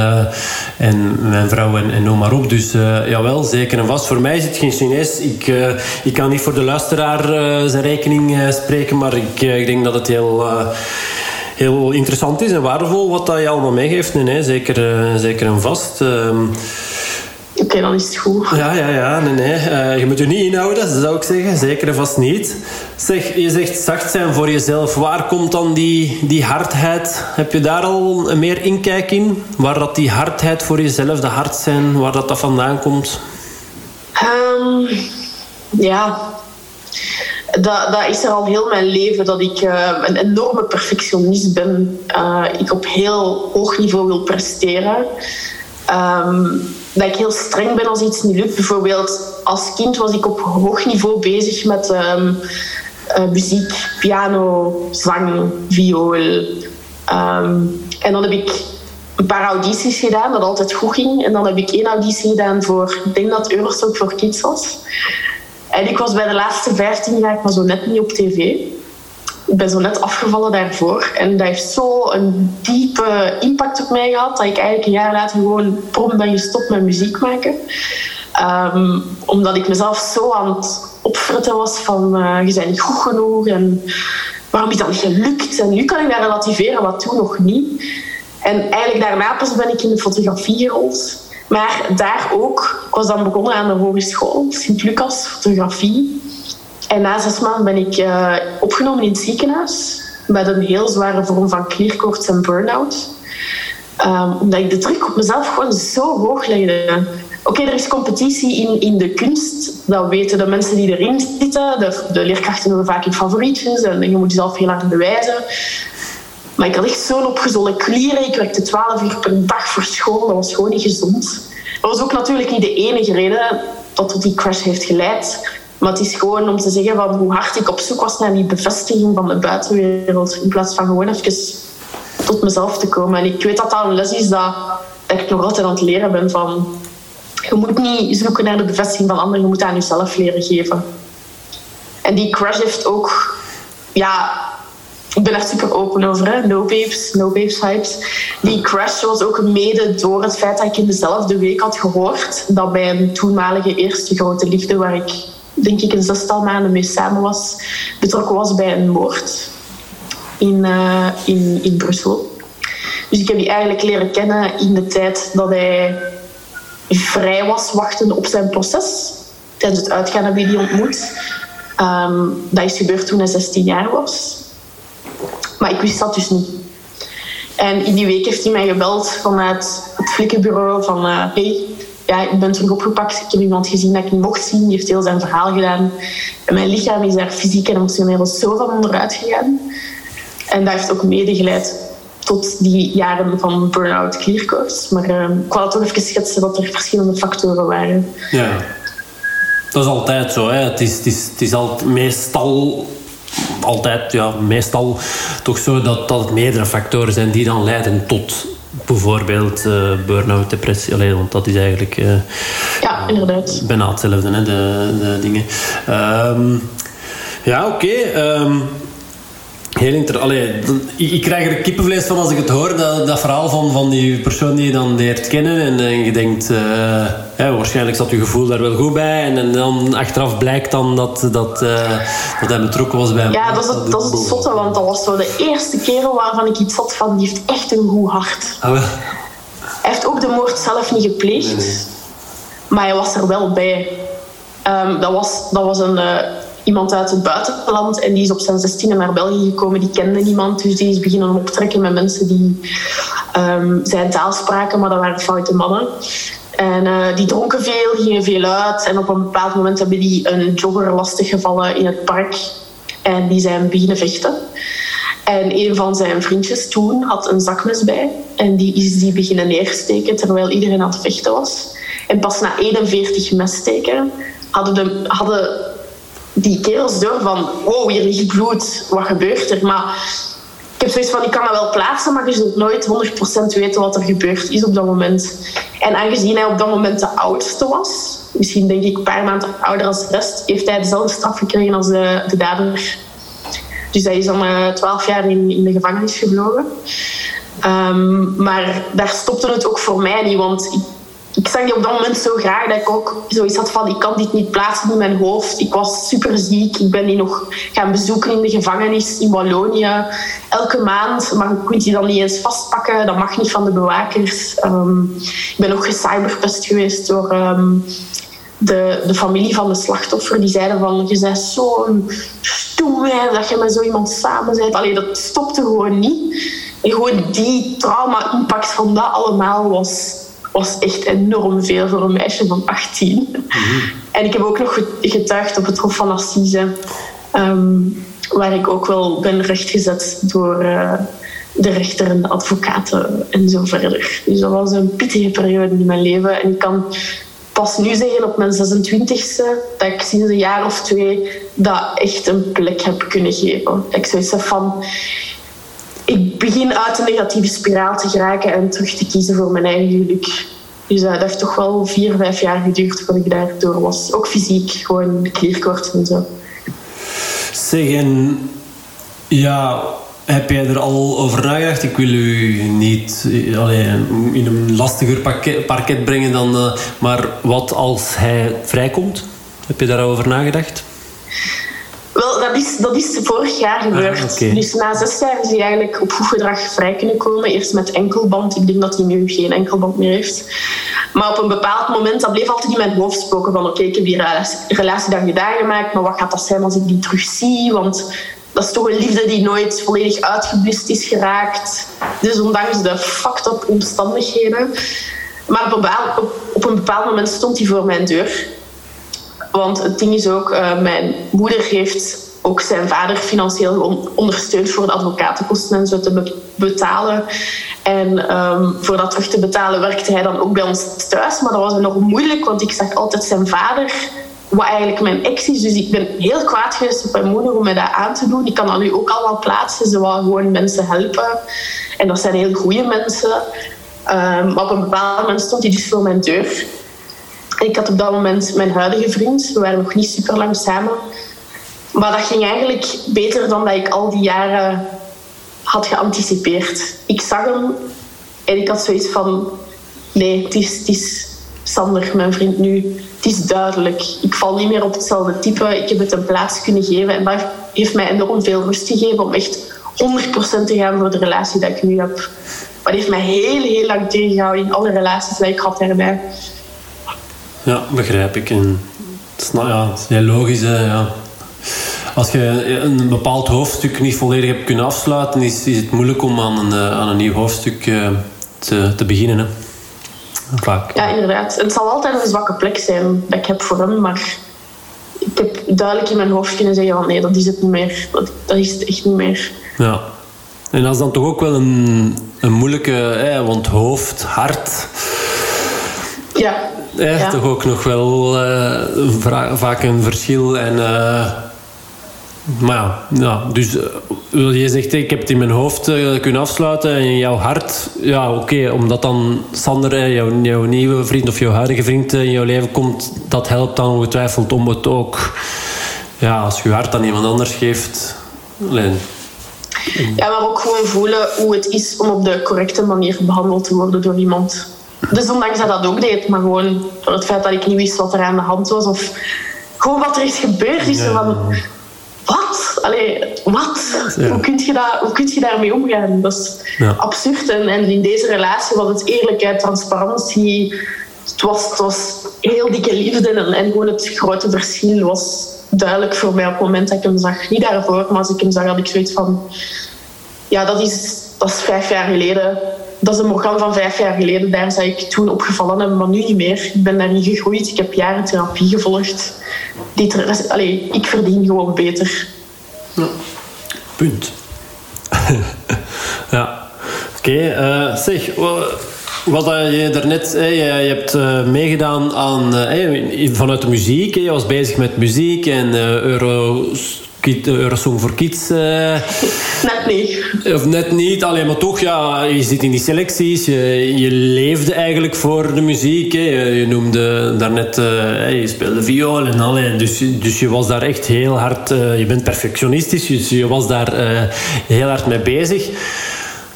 en mijn vrouw en, en noem maar op. Dus jawel, zeker en vast. Voor mij is het geen Chinees. Ik, ik kan niet voor de luisteraar zijn rekening spreken, maar ik, ik denk dat het heel heel interessant is en waardevol wat dat je allemaal meegeeft. Nee, nee zeker, zeker en vast. Uh, Oké, dan is het goed. Ja, ja, ja. Nee, nee. Uh, je moet je niet inhouden, zou ik zeggen. Zeker en vast niet. Zeg, je zegt zacht zijn voor jezelf. Waar komt dan die, die hardheid? Heb je daar al meer inkijk in? Waar dat die hardheid voor jezelf, de hard zijn, waar dat, dat vandaan komt? Um, ja, dat, dat, is er al heel mijn leven dat ik uh, een enorme perfectionist ben. Uh, ik op heel hoog niveau wil presteren. Um, dat ik heel streng ben als iets niet lukt. Bijvoorbeeld als kind was ik op hoog niveau bezig met um, uh, muziek, piano, zang, viool. Um, en dan heb ik een paar audities gedaan, dat altijd goed ging. En dan heb ik één auditie gedaan voor, ik denk dat Eurostok voor Kids was. En ik was bij de laatste 15 jaar maar zo net niet op tv ik ben zo net afgevallen daarvoor. En dat heeft zo een diepe impact op mij gehad dat ik eigenlijk een jaar later gewoon prom ben gestopt met muziek maken. Um, omdat ik mezelf zo aan het opfritten was van uh, je bent niet goed genoeg en waarom is dat niet gelukt? En nu kan ik dat relativeren, wat toen nog niet. En eigenlijk daarna pas ben ik in de fotografie gerold. Maar daar ook, ik was dan begonnen aan de hogeschool, Sint-Lucas, fotografie. En na zes maanden ben ik uh, opgenomen in het ziekenhuis met een heel zware vorm van klierkoorts en burn-out. Um, omdat ik de druk op mezelf gewoon zo hoog legde. Oké, er is competitie in, in de kunst. Dat weten de mensen die erin zitten. De, de leerkrachten hebben vaak in favorietjes en je moet jezelf heel hard bewijzen. Maar ik had echt zo'n opgezollen klieren. Ik werkte 12 uur per dag voor school. Dat was gewoon niet gezond. Dat was ook natuurlijk niet de enige reden dat tot die crash heeft geleid. Maar het is gewoon om te zeggen van hoe hard ik op zoek was naar die bevestiging van de buitenwereld. In plaats van gewoon even tot mezelf te komen. En ik weet dat dat een les is dat, ik nog altijd aan het leren ben van... Je moet niet zoeken naar de bevestiging van anderen, je moet aan jezelf leren geven. En die crash heeft ook... Ja, ik ben er super open over, hè? no babes, no babes hypes. Die crash was ook mede door het feit dat ik in dezelfde week had gehoord dat bij een toenmalige eerste grote liefde, waar ik denk ik een zestal maanden mee samen was, betrokken was bij een moord in, uh, in, in Brussel. Dus ik heb die eigenlijk leren kennen in de tijd dat hij vrij was, wachtende op zijn proces. Tijdens het uitgaan heb ik die ontmoet. Um, dat is gebeurd toen hij 16 jaar was. Maar ik wist dat dus niet. En in die week heeft hij mij gebeld vanuit het flikkenbureau van... Uh, ja, ik ben terug opgepakt. Ik heb iemand gezien dat ik mocht zien. Die heeft heel zijn verhaal gedaan. En mijn lichaam is daar fysiek en emotioneel zo van onderuit gegaan. En dat heeft ook medegeleid tot die jaren van burn-out. Maar uh, ik wou toch even schetsen dat er verschillende factoren waren. Ja, dat is altijd zo. Hè. Het, is, het, is, het is meestal altijd, ja, meestal toch zo dat, dat het meerdere factoren zijn die dan leiden tot bijvoorbeeld uh, burn-out, depressie. Alleen, want dat is eigenlijk... Uh, ja, inderdaad. Bijna hetzelfde, hè, de, de dingen. Um, ja, oké. Okay. Um, ehm, Heel interessant. Ik, ik, krijg er kippenvlees van als ik het hoor, dat, dat verhaal van, van die persoon die je dan leert kennen. En, en je denkt, uh, ja, waarschijnlijk zat je gevoel daar wel goed bij. En, en dan achteraf blijkt dan dat, dat, uh, dat hij betrokken was bij Ja, dat is het, dat is het zotte, want dat was zo de eerste kerel waarvan ik iets had van, die heeft echt een goed hart. Ah, wel. Hij heeft ook de moord zelf niet gepleegd, maar hij was er wel bij. Um, dat, was, dat was een... Uh, iemand uit het buitenland en die is op zijn 16e naar België gekomen. Die kende niemand, dus die is beginnen optrekken met mensen die um, zijn taal spraken, maar dat waren foute mannen. En uh, die dronken veel, gingen veel uit. En op een bepaald moment hebben die een jogger lastiggevallen in het park. En die zijn beginnen vechten. En een van zijn vriendjes toen had een zakmes bij. En die is die beginnen neersteken terwijl iedereen aan het vechten was. En pas na 41 messteken hadden, de, hadden die kerels door van... Wow, hier ligt bloed. Wat gebeurt er? Maar ik heb zoiets van, ik kan dat wel plaatsen, maar je zult nooit 100% weten wat er gebeurd is op dat moment. En aangezien hij op dat moment de oudste was, misschien denk ik een paar maanden ouder als de rest, heeft hij dezelfde straf gekregen als de, de dader. Dus hij is dan eh, 12 jaar in, de gevangenis gevlogen. Um, maar daar stopte het ook voor mij niet, want ik ik zag die op dat moment zo graag dat ik ook zoiets had van ik kan dit niet plaatsen in mijn hoofd. Ik was super ziek. Ik ben die nog gaan bezoeken in de gevangenis in Wallonië. Elke maand, maar je kunt die dan niet eens vastpakken. Dat mag niet van de bewakers. Um, ik ben ook gecyberpest geweest door um, de, de familie van de slachtoffer. Die zeiden van je bent zo'n stoer dat je met zo iemand samen bent. Allee, dat stopte gewoon niet. En gewoon die trauma-impact van dat allemaal was was echt enorm veel voor een meisje van 18. Mhm. En ik heb ook nog getuigd op het Hof van Assise, um, waar ik ook wel ben rechtgezet door uh, de rechter en de advocaten en zo verder. Dus dat was een pittige periode in mijn leven. En ik kan pas nu zeggen op mijn 26e dat ik sinds een jaar of twee dat echt een plek heb kunnen geven. Dat ik zoiets heb van ik begin uit een negatieve spiraal te geraken en terug te kiezen voor mijn eigen geluk. Dus uh, dat heeft toch wel vier, vijf jaar geduurd voordat ik daardoor was. Ook fysiek, gewoon klierkort en zo. Zeg, en ja, heb jij er al over nagedacht? Ik wil u niet allee, in een lastiger parket, brengen dan... Uh, maar wat als hij vrijkomt? Heb je daarover nagedacht? Wel, dat is, dat is vorig jaar gebeurd. Ah, dus na zes jaar is hij eigenlijk op goed gedrag vrij kunnen komen. Eerst met enkelband. Ik denk dat hij nu geen enkelband meer heeft. Maar op een bepaald moment, dat bleef altijd in mijn hoofd spoken van oké, ik heb die relatie dan gedaan gemaakt, maar wat gaat dat zijn als ik die terugzie? Want dat is toch een liefde die nooit volledig uitgeblust is geraakt. Dus ondanks de fucked up omstandigheden. Maar op een bepaald moment stond hij voor mijn deur. Want het ding is ook, uh, mijn moeder heeft ook zijn vader financieel ondersteund voor de advocatenkosten en zo te betalen. En um, voor dat terug te betalen werkte hij dan ook bij ons thuis. Maar dat was nog moeilijk, want ik zag altijd zijn vader, wat eigenlijk mijn ex is. Dus ik ben heel kwaad geweest op mijn moeder om mij dat aan te doen. Ik kan dat nu ook allemaal plaatsen. Ze wou gewoon mensen helpen. En dat zijn heel goede mensen. Um, maar op een bepaald moment stond hij dus voor mijn deur. Ik had op dat moment mijn huidige vriend. We waren nog niet super lang samen. Maar dat ging eigenlijk beter dan dat ik al die jaren had geanticipeerd. Ik zag hem en ik had zoiets van: nee, het is, het is Sander, mijn vriend nu. Het is duidelijk. Ik val niet meer op hetzelfde type. Ik heb het een plaats kunnen geven. En dat heeft mij enorm veel rust gegeven om echt 100% te gaan voor de relatie die ik nu heb. Maar die heeft mij heel, heel lang tegengehouden in alle relaties die ik had daarbij. Ja, begrijp ik. En het is, nou, ja, het is heel logisch. Hè, ja. Als je een bepaald hoofdstuk niet volledig hebt kunnen afsluiten, is, is het moeilijk om aan een, eh, aan een nieuw hoofdstuk uh, te, te beginnen. Hè. Vaak. Ja, inderdaad. Het zal altijd een zwakke plek zijn dat ik heb voor hem, maar ik heb duidelijk in mijn hoofd kunnen zeggen van nee, dat is het niet meer. Dat, dat is het echt niet meer. Ja. En dat is dan toch ook wel een, een moeilijke, hè, want hoofd, hart. Ja ja. toch ook nog wel uh, vaak een verschil. En, uh, maar ja, dus je zegt, ik heb het in mijn hoofd kunnen afsluiten. En in jouw hart, ja oké, okay, omdat dan Sander, jouw, jouw nieuwe vriend of jouw huidige vriend in jouw leven komt, dat helpt dan ongetwijfeld om het ook, ja, als je hart aan iemand anders geeft. Alleen, ja, maar ook gewoon voelen hoe het is om op de correcte manier behandeld te worden door iemand. Dus ondanks dat dat ook deed, maar gewoon door het feit dat ik niet wist wat er aan de hand was of gewoon wat er is gebeurd, is ja. van wat? Allee, wat? Hoe, kun je dat, hoe kun je daarmee omgaan? Dat is absurd. En, en, in deze relatie was het eerlijkheid, transparantie. Het was, het was heel dikke liefde en, en gewoon het grote verschil was duidelijk voor mij op het moment dat ik hem zag. Niet daarvoor, maar als ik hem zag, had ik zoiets van... Ja, dat is, dat is vijf jaar geleden dat is een Morgan van vijf jaar geleden. Daar zou ik toen opgevallen hebben, maar nu niet meer. Ik ben daar niet gegroeid. Ik heb jaren therapie gevolgd. Die allee, ik verdien gewoon beter. Ja. Punt. ja. Oké, okay, uh, zeg, wat je daarnet, je, je hebt uh, meegedaan aan, uh, vanuit de muziek. Je was bezig met muziek en Euro Eurosong voor Kids. Uh, net niet. Of net niet, alleen maar toch, ja, je zit in die selecties. Je, je leefde eigenlijk voor de muziek. Hè. Je, noemde daarnet, uh, je speelde viool en al. Dus, dus je was daar echt heel hard, uh, je bent perfectionistisch, dus je was daar heel hard mee bezig.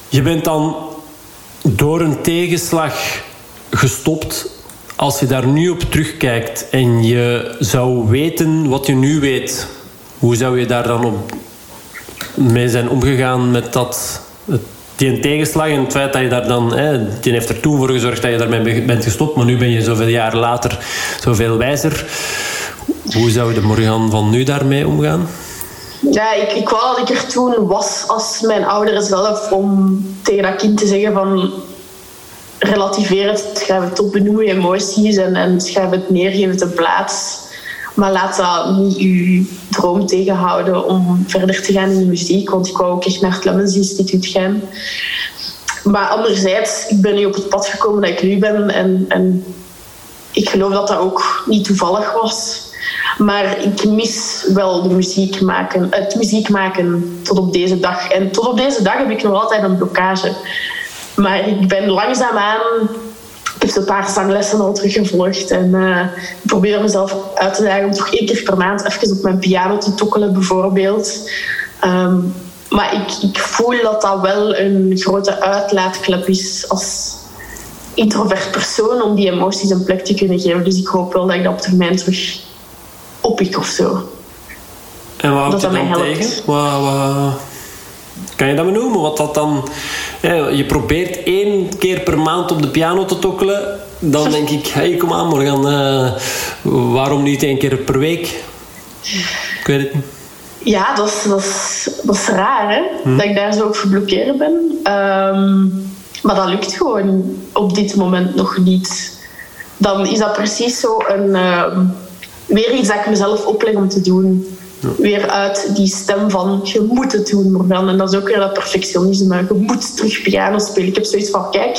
Je bent dan door een tegenslag gestopt. Als je daar nu op terugkijkt en je zou weten wat je nu weet hoe zou je daar dan op mee zijn omgegaan met dat, die tegenslag en het feit dat je daar dan... Hè, die heeft er toen voor gezorgd dat je daarmee bent gestopt, maar nu ben je zoveel jaar later zoveel wijzer. Hoe zou je de Morgan van nu daarmee omgaan? Ja, ik, ik wou dat ik er toen was als mijn ouderen zelf om tegen dat kind te zeggen van relativeer het, schrijf het op, benoem je emoties en, en schrijf het neer, geef plaats. Maar laat dat niet uw droom tegenhouden om verder te gaan in de muziek. Want ik wou ook echt naar het Lemmens Instituut gaan. Maar anderzijds, ik ben nu op het pad gekomen dat ik nu ben. En, en ik geloof dat dat ook niet toevallig was. Maar ik mis wel de muziek maken, het muziek maken tot op deze dag. En tot op deze dag heb ik nog altijd een blokkage. Maar ik ben langzaamaan heb een paar zanglessen al teruggevolgd. En uh, ik probeer mezelf uit te dagen om toch één keer per maand even op mijn piano te tokkelen, bijvoorbeeld. Ehm, maar ik, ik voel dat dat wel een grote uitlaatklep is als introvert persoon om die emoties een plek te kunnen geven. Dus ik hoop wel dat ik dat op termijn terug oppik of zo. En wat houdt je dan tegen? Wat, wat, kan je dat benoemen? Wat dat dan... je probeert één keer per maand op de piano te tokkelen. Dan denk ik, hey, kom aan Morgan. Uh, waarom niet één keer per week? Ik weet het niet. Ja, dat is, dat is, dat is raar, hè? Hm. Dat ik daar zo op geblokkeerd ben. Um, maar dat lukt gewoon op dit moment nog niet. Dan is dat precies zo een... Uh, weer iets dat ik mezelf opleg om te doen weer uit die stem van je moet het doen, Morgan. En dat is ook weer dat perfectionisme. Je moet terug piano spelen. Ik heb zoiets van, kijk,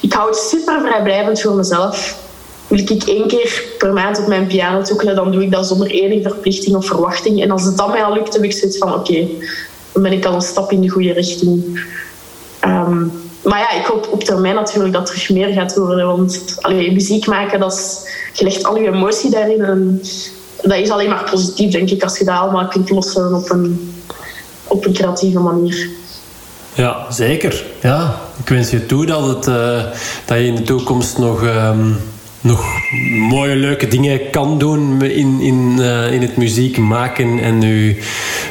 ik hou het super vrijblijvend voor mezelf. Wil ik één keer per maand op mijn piano toekelen, dan doe ik dat zonder enige verplichting of verwachting. En als het dan mij al lukt, heb ik zoiets van, oké, dan ben ik al een stap in de goede richting. Ehm, maar ja, ik hoop op termijn natuurlijk dat er meer gaat worden. Want allee, muziek maken, dat is, je legt al je emotie daarin. En dat is alleen maar positief, denk ik, als je dat allemaal kunt lossen op een, op een creatieve manier. Ja, zeker. Ja, ik wens je toe dat, het, uh, dat je in de toekomst nog, um, nog mooie, leuke dingen kan doen in, in, uh, in het muziek maken en u,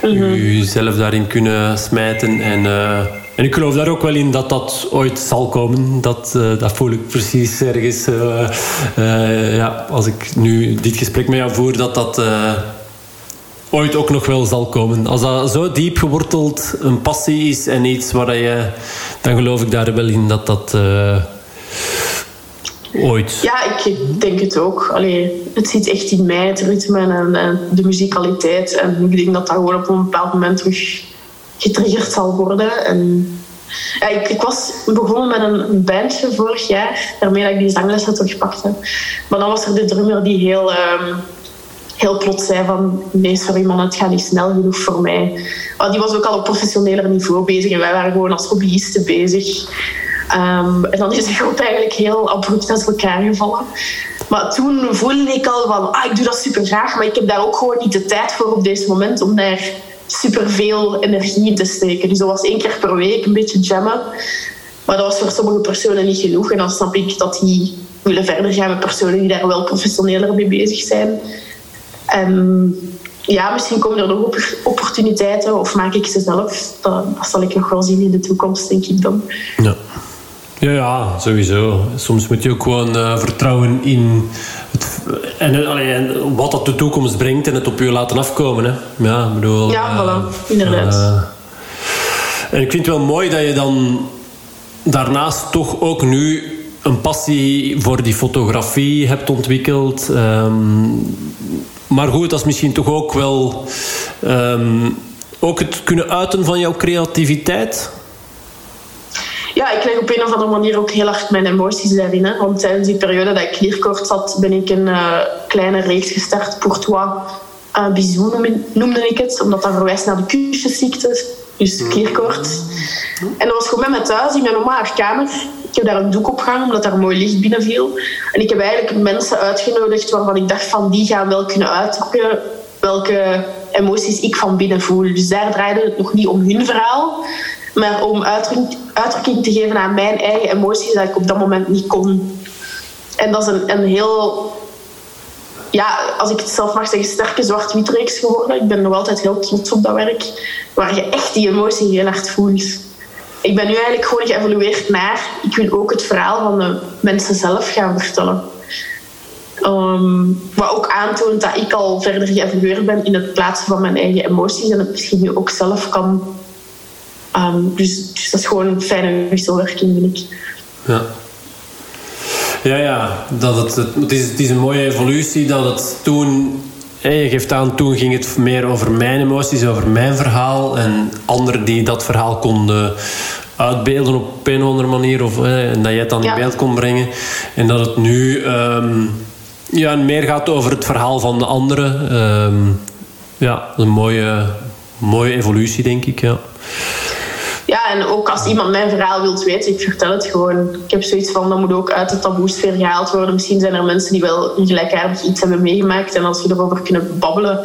mm -hmm. uzelf daarin kunnen smijten. En, uh, en ik geloof daar ook wel in dat dat ooit zal komen. Dat, uh, dat voel ik precies ergens. Uh, uh, ja, als ik nu dit gesprek met jou voer, dat dat ooit ook nog wel zal komen. Als dat zo diep geworteld een passie is en iets waar je... Dan geloof ik daar wel in dat dat ooit... Ja, ik denk het ook. Allee, het zit echt in mij, het ritme en, en de muzikaliteit. En ik denk dat dat gewoon op een bepaald moment terug getriggerd zal worden. En, ik, ik, was begonnen met een bandje vorig jaar, daarmee dat ik die zanglessen terugpakte. Maar dan was er de drummer die heel, um, heel plots zei van nee, sorry man, het gaat niet snel genoeg voor mij. Maar die was ook al op professioneler niveau bezig en wij waren gewoon als hobbyisten bezig. Um, en dan is de groep eigenlijk heel abrupt uit elkaar gevallen. Maar toen voelde ik al van, ah, ik doe dat super graag, maar ik heb daar ook gewoon niet de tijd voor op deze moment om daar superveel energie in te steken. Dus dat was één keer per week een beetje jammen. Maar dat was voor sommige personen niet genoeg. En dan snap ik dat die willen verder gaan met personen die daar wel professioneler mee bezig zijn. En ja, misschien komen er nog opportuniteiten of maak ik ze zelf. Dat, zal ik nog wel zien in de toekomst, denk ik dan. Ja. Ja, ja, sowieso. Soms moet je ook gewoon uh, vertrouwen in het, en, allee, wat dat de toekomst brengt en het op je laten afkomen. Hè. Ja, bedoel, ja, uh, voilà. inderdaad. Uh, en ik vind het wel mooi dat je dan daarnaast toch ook nu een passie voor die fotografie hebt ontwikkeld. Ehm, maar goed, dat is misschien toch ook wel ehm, ook het kunnen uiten van jouw creativiteit. Ja, ik leg op een of andere manier ook heel hard mijn emoties daarin. Hè. Want tijdens die periode dat ik klierkort zat, ben ik een uh, kleine reeks gestart, Courtois uh, noemde ik het, omdat dat verwijst naar de kusjesziekte, dus klierkort. En dat was gewoon met mij thuis in mijn mama haar kamer. Ik heb daar een doek op gehangen, omdat daar mooi licht binnen viel. En ik heb eigenlijk mensen uitgenodigd waarvan ik dacht van die gaan wel kunnen uitdrukken welke emoties ik van binnen voel. Dus daar draaide het nog niet om hun verhaal, maar om uitdrukking, te geven aan mijn eigen emoties dat ik op dat moment niet kon. En dat is een, een heel, ja, als ik het zelf mag zeggen, sterke zwart-wit reeks geworden. Ik ben nog altijd heel trots op dat werk, waar je echt die emotie heel hard voelt. Ik ben nu eigenlijk gewoon geëvolueerd naar, ik wil ook het verhaal van de mensen zelf gaan vertellen. Um, wat ook aantoont dat ik al verder geëvolueerd ben in het plaatsen van mijn eigen emoties en het misschien nu ook zelf kan. Um, dus, dus, dat is gewoon een fijne wisselwerking, vind ik. Ja. Ja, ja. Dat het, het, is, het is een mooie evolutie dat het toen je geeft aan, toen ging het meer over mijn emoties, over mijn verhaal. En anderen die dat verhaal konden uitbeelden op een of andere manier. Of en dat jij het dan in beeld kon brengen. En dat het nu um, ja, meer gaat over het verhaal van de anderen. Um, ja, een mooie, mooie evolutie, denk ik. Ja. En ook als iemand mijn verhaal wilt weten, ik vertel het gewoon. Ik heb zoiets van, dat moet ook uit de taboesfeer gehaald worden. Misschien zijn er mensen die wel een gelijkaardig iets hebben meegemaakt. En als we erover kunnen babbelen,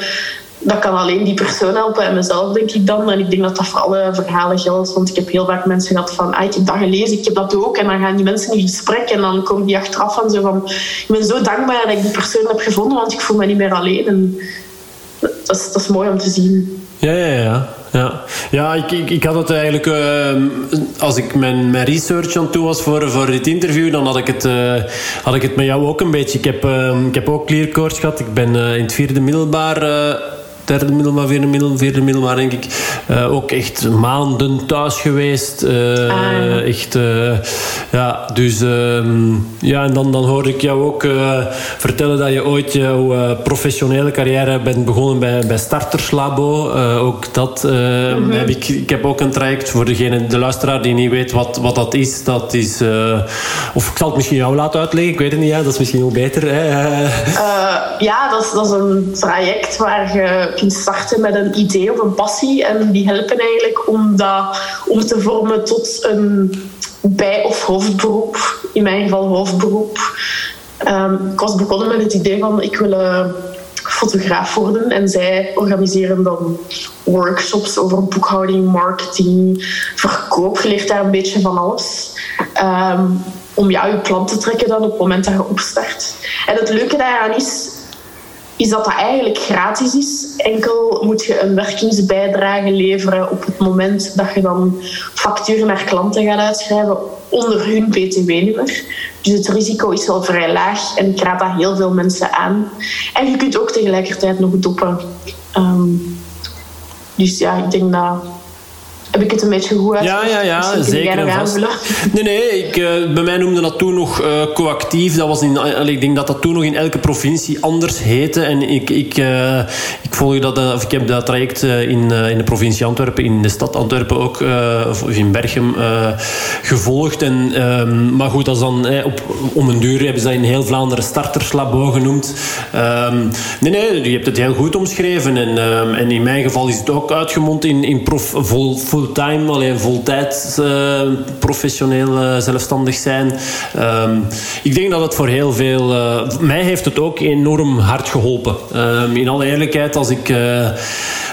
dat kan alleen die persoon helpen en mezelf, denk ik dan. En ik denk dat dat voor alle verhalen geldt. Want ik heb heel vaak mensen gehad van, ah, ik heb dat gelezen, ik heb dat ook. En dan gaan die mensen in gesprek en dan komen die achteraf van zo van... Ik ben zo dankbaar dat ik die persoon heb gevonden, want ik voel me niet meer alleen. En dat is, dat is mooi om te zien. Ja, ja, ja. Ja, ja ik, ik, had het eigenlijk... Uh, als ik mijn, mijn research aan toe was voor, voor dit interview... dan had ik, het, uh, had ik het met jou ook een beetje. Ik heb, uh, ik heb ook kleerkoorts gehad. Ik ben in het vierde middelbaar derde middelbaar, vierde middelbaar, vierde middelbaar denk ik. Uh, ook echt maanden thuis geweest. Uh, ah. Echt, uh, ja, dus ehm, ja, en dan, dan hoorde ik jou ook vertellen dat je ooit jouw professionele carrière bent begonnen bij, bij Starterslabo. ook dat -hmm. heb ik. Ik heb ook een traject voor degene, de luisteraar die niet weet wat, wat dat is. Dat is of ik zal het misschien jou laten uitleggen, ik weet het niet, ja, dat is misschien ook beter. Hè? ja, dat is, dat is een traject waar je kunt starten met een idee of een passie. En die helpen eigenlijk om dat om te vormen tot een bij- of hoofdberoep. In mijn geval hoofdberoep. Um, ik was begonnen met het idee van ik wil uh, fotograaf worden. En zij organiseren dan workshops over boekhouding, marketing, verkoop. Je leert daar een beetje van alles. Um, om jou je plan te trekken dan op het moment dat je opstart. En het leuke daaraan is, is dat dat eigenlijk gratis is. Enkel moet je een werkingsbijdrage leveren op het moment dat je dan facturen naar klanten gaat uitschrijven onder hun btw-nummer. Dus het risico is wel vrij laag en ik raad dat heel veel mensen aan. En je kunt ook tegelijkertijd nog doppen. Um, dus ja, ik denk dat heb ik het een beetje goed uit? Ja, ja, ja zeker en vast. Nee, nee, ik, uh, bij mij noemde dat toen nog uh, coactief. Dat was in, uh, ik denk dat dat toen nog in elke provincie anders heette. En ik, ik, ik, volg dat, of ik heb dat traject in, in de provincie Antwerpen, in de stad Antwerpen ook, of in Berchem, gevolgd. En, ehm, maar goed, dat is dan op, om een duur hebben ze dat in heel Vlaanderen starterslabo genoemd. Um, nee, nee, je hebt het heel goed omschreven. En, um, en in mijn geval is het ook uitgemond in, in prof, vol, vol fulltime, alleen voltijd uh, professioneel uh, zelfstandig zijn. Um, ik denk dat het voor heel veel... Uh, mij heeft het ook enorm hard geholpen. Um, in alle eerlijkheid, als ik...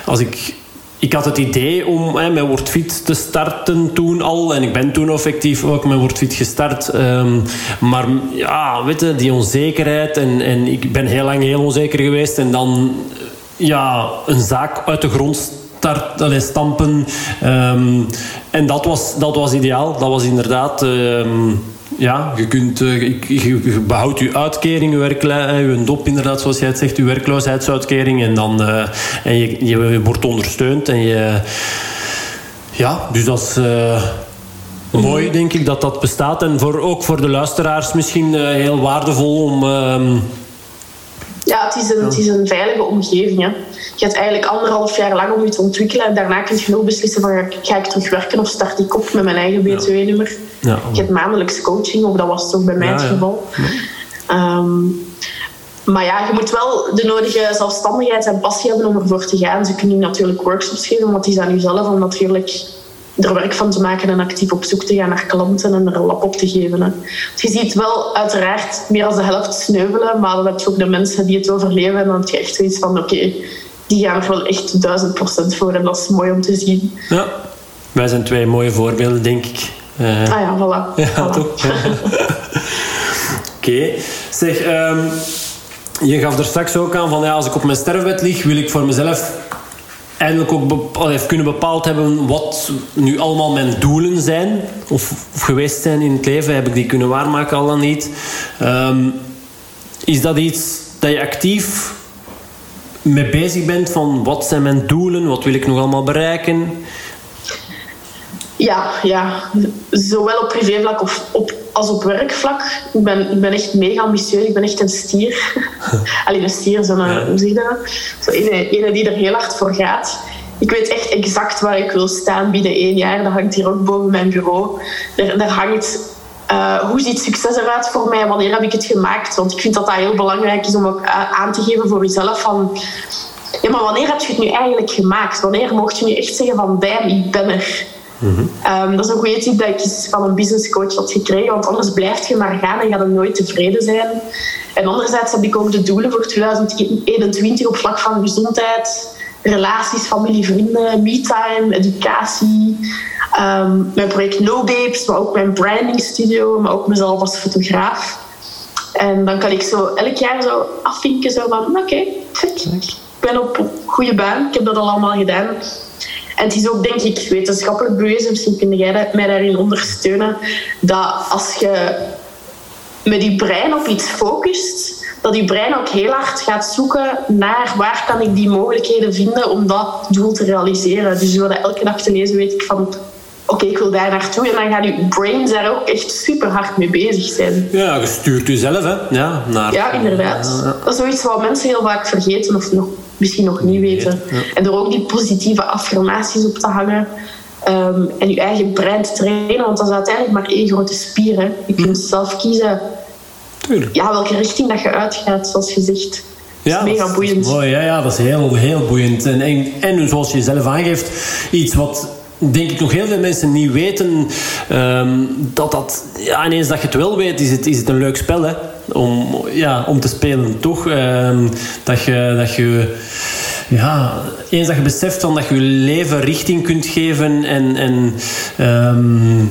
als ik ik had het idee om hè, met WordFit te starten toen al. En ik ben toen effectief ook met WordFit gestart. Um, maar ja, weet je, die onzekerheid. En, en ik ben heel lang heel onzeker geweest. En dan ja, een zaak uit de grond start, allez, stampen. Um, en dat was, dat was ideaal. Dat was inderdaad... Um, ja, je, kunt, uh, je, behoudt je uitkering, je, werkla, je dop inderdaad, zoals jij het zegt, je werkloosheidsuitkering. En, dan, uh, en je, je wordt ondersteund. En je, ja, dus dat is... Mooi, denk ik, dat dat bestaat. En voor, ook voor de luisteraars misschien uh, heel waardevol om... Uh, ja, het is, een, het is een veilige omgeving. Hè. Je hebt eigenlijk anderhalf jaar lang om je te ontwikkelen. En daarna kun je nog beslissen van ga ik terug werken of start ik op met mijn eigen BTW-nummer. Ja. Je hebt maandelijks coaching, ook dat was toch bij mij het geval. Um, maar ja, je moet wel de nodige zelfstandigheid en passie hebben om ervoor te gaan. Ze kunnen natuurlijk workshops geven, want het is aan jezelf om natuurlijk er werk van te maken en actief op zoek te gaan naar klanten en er een lap op te geven. Hè. je ziet wel uiteraard meer dan de helft sneuvelen, maar dan heb je ook de mensen die het overleven en dan heb je echt zoiets van oké, die gaan er wel echt duizend procent voor en dat is mooi om te zien. Ja, wij zijn twee mooie voorbeelden, denk ik. Uh, ah ja, voilà. Ja, toch? Oké. Zeg, um, je gaf er straks ook aan van ja, als ik op mijn sterfbed lig, wil ik voor mezelf eindelijk ook even kunnen bepaald hebben wat nu allemaal mijn doelen zijn of, of, geweest zijn in het leven. Heb ik die kunnen waarmaken al dan niet? Um, is dat iets dat je actief mee bezig bent van wat zijn mijn doelen, wat wil ik nog allemaal bereiken? Ja, ja. zowel op privévlak of op, als op werkvlak. Ik ben, ik ben echt mega ambitieus. Ik ben echt een stier. Alleen een stier, zo'n, ja. hoe zeg je dat? Zo ene, die er heel hard voor gaat. Ik weet echt exact waar ik wil staan binnen één jaar. Dat hangt hier ook boven mijn bureau. Daar, daar hangt uh, hoe ziet succes eruit voor mij? Wanneer heb ik het gemaakt? Want ik vind dat dat heel belangrijk is om ook uh, aan te geven voor jezelf van... Ja, maar wanneer heb je het nu eigenlijk gemaakt? Wanneer mocht je nu echt zeggen van... Bam, ik ben er. Ehm, dat is een goede tip dat ik van een business coach had gekregen, want anders blijf je maar gaan en ga je nooit tevreden zijn. En anderzijds heb ik ook de doelen voor 2021 op vlak van gezondheid, relaties, familie, vrienden, me-time, educatie. Ehm, mijn project No Babes, maar ook mijn branding studio, maar ook mezelf als fotograaf. En dan kan ik zo elk jaar zo afvinken zo van oké, okay, ik ben op goede baan, ik heb dat al allemaal gedaan. En het is ook, denk ik, wetenschappelijk bewezen, misschien kun jij mij daarin ondersteunen, dat als je met je brein op iets focust, dat je brein ook heel hard gaat zoeken naar waar kan ik die mogelijkheden vinden om dat doel te realiseren. Dus door dat elke dag te lezen weet ik van oké, ik wil daar naartoe. En dan gaan je brains daar ook echt super hard mee bezig zijn. Ja, je stuurt jezelf, hè? Ja, naar... ja inderdaad. Dat is zoiets wat mensen heel vaak vergeten of nog misschien nog niet weten. En door ook die positieve affirmaties op te hangen. Um, en je eigen brein te trainen, want dat is uiteindelijk maar één grote spier. Hè. Je kunt zelf kiezen Ja, welke richting dat je uitgaat, zoals je zegt. Ja, dat is mega boeiend. mooi, ja, ja, dat is heel, heel boeiend. En, en, en zoals je zelf aangeeft, iets wat denk ik nog heel veel mensen niet weten um, dat dat, ja, ineens dat je het wel weet, is het, is het een leuk spel hè? Om, ja, om te spelen, toch? Um, dat je, dat je ja, eens dat je beseft van dat je je leven richting kunt geven en, en um,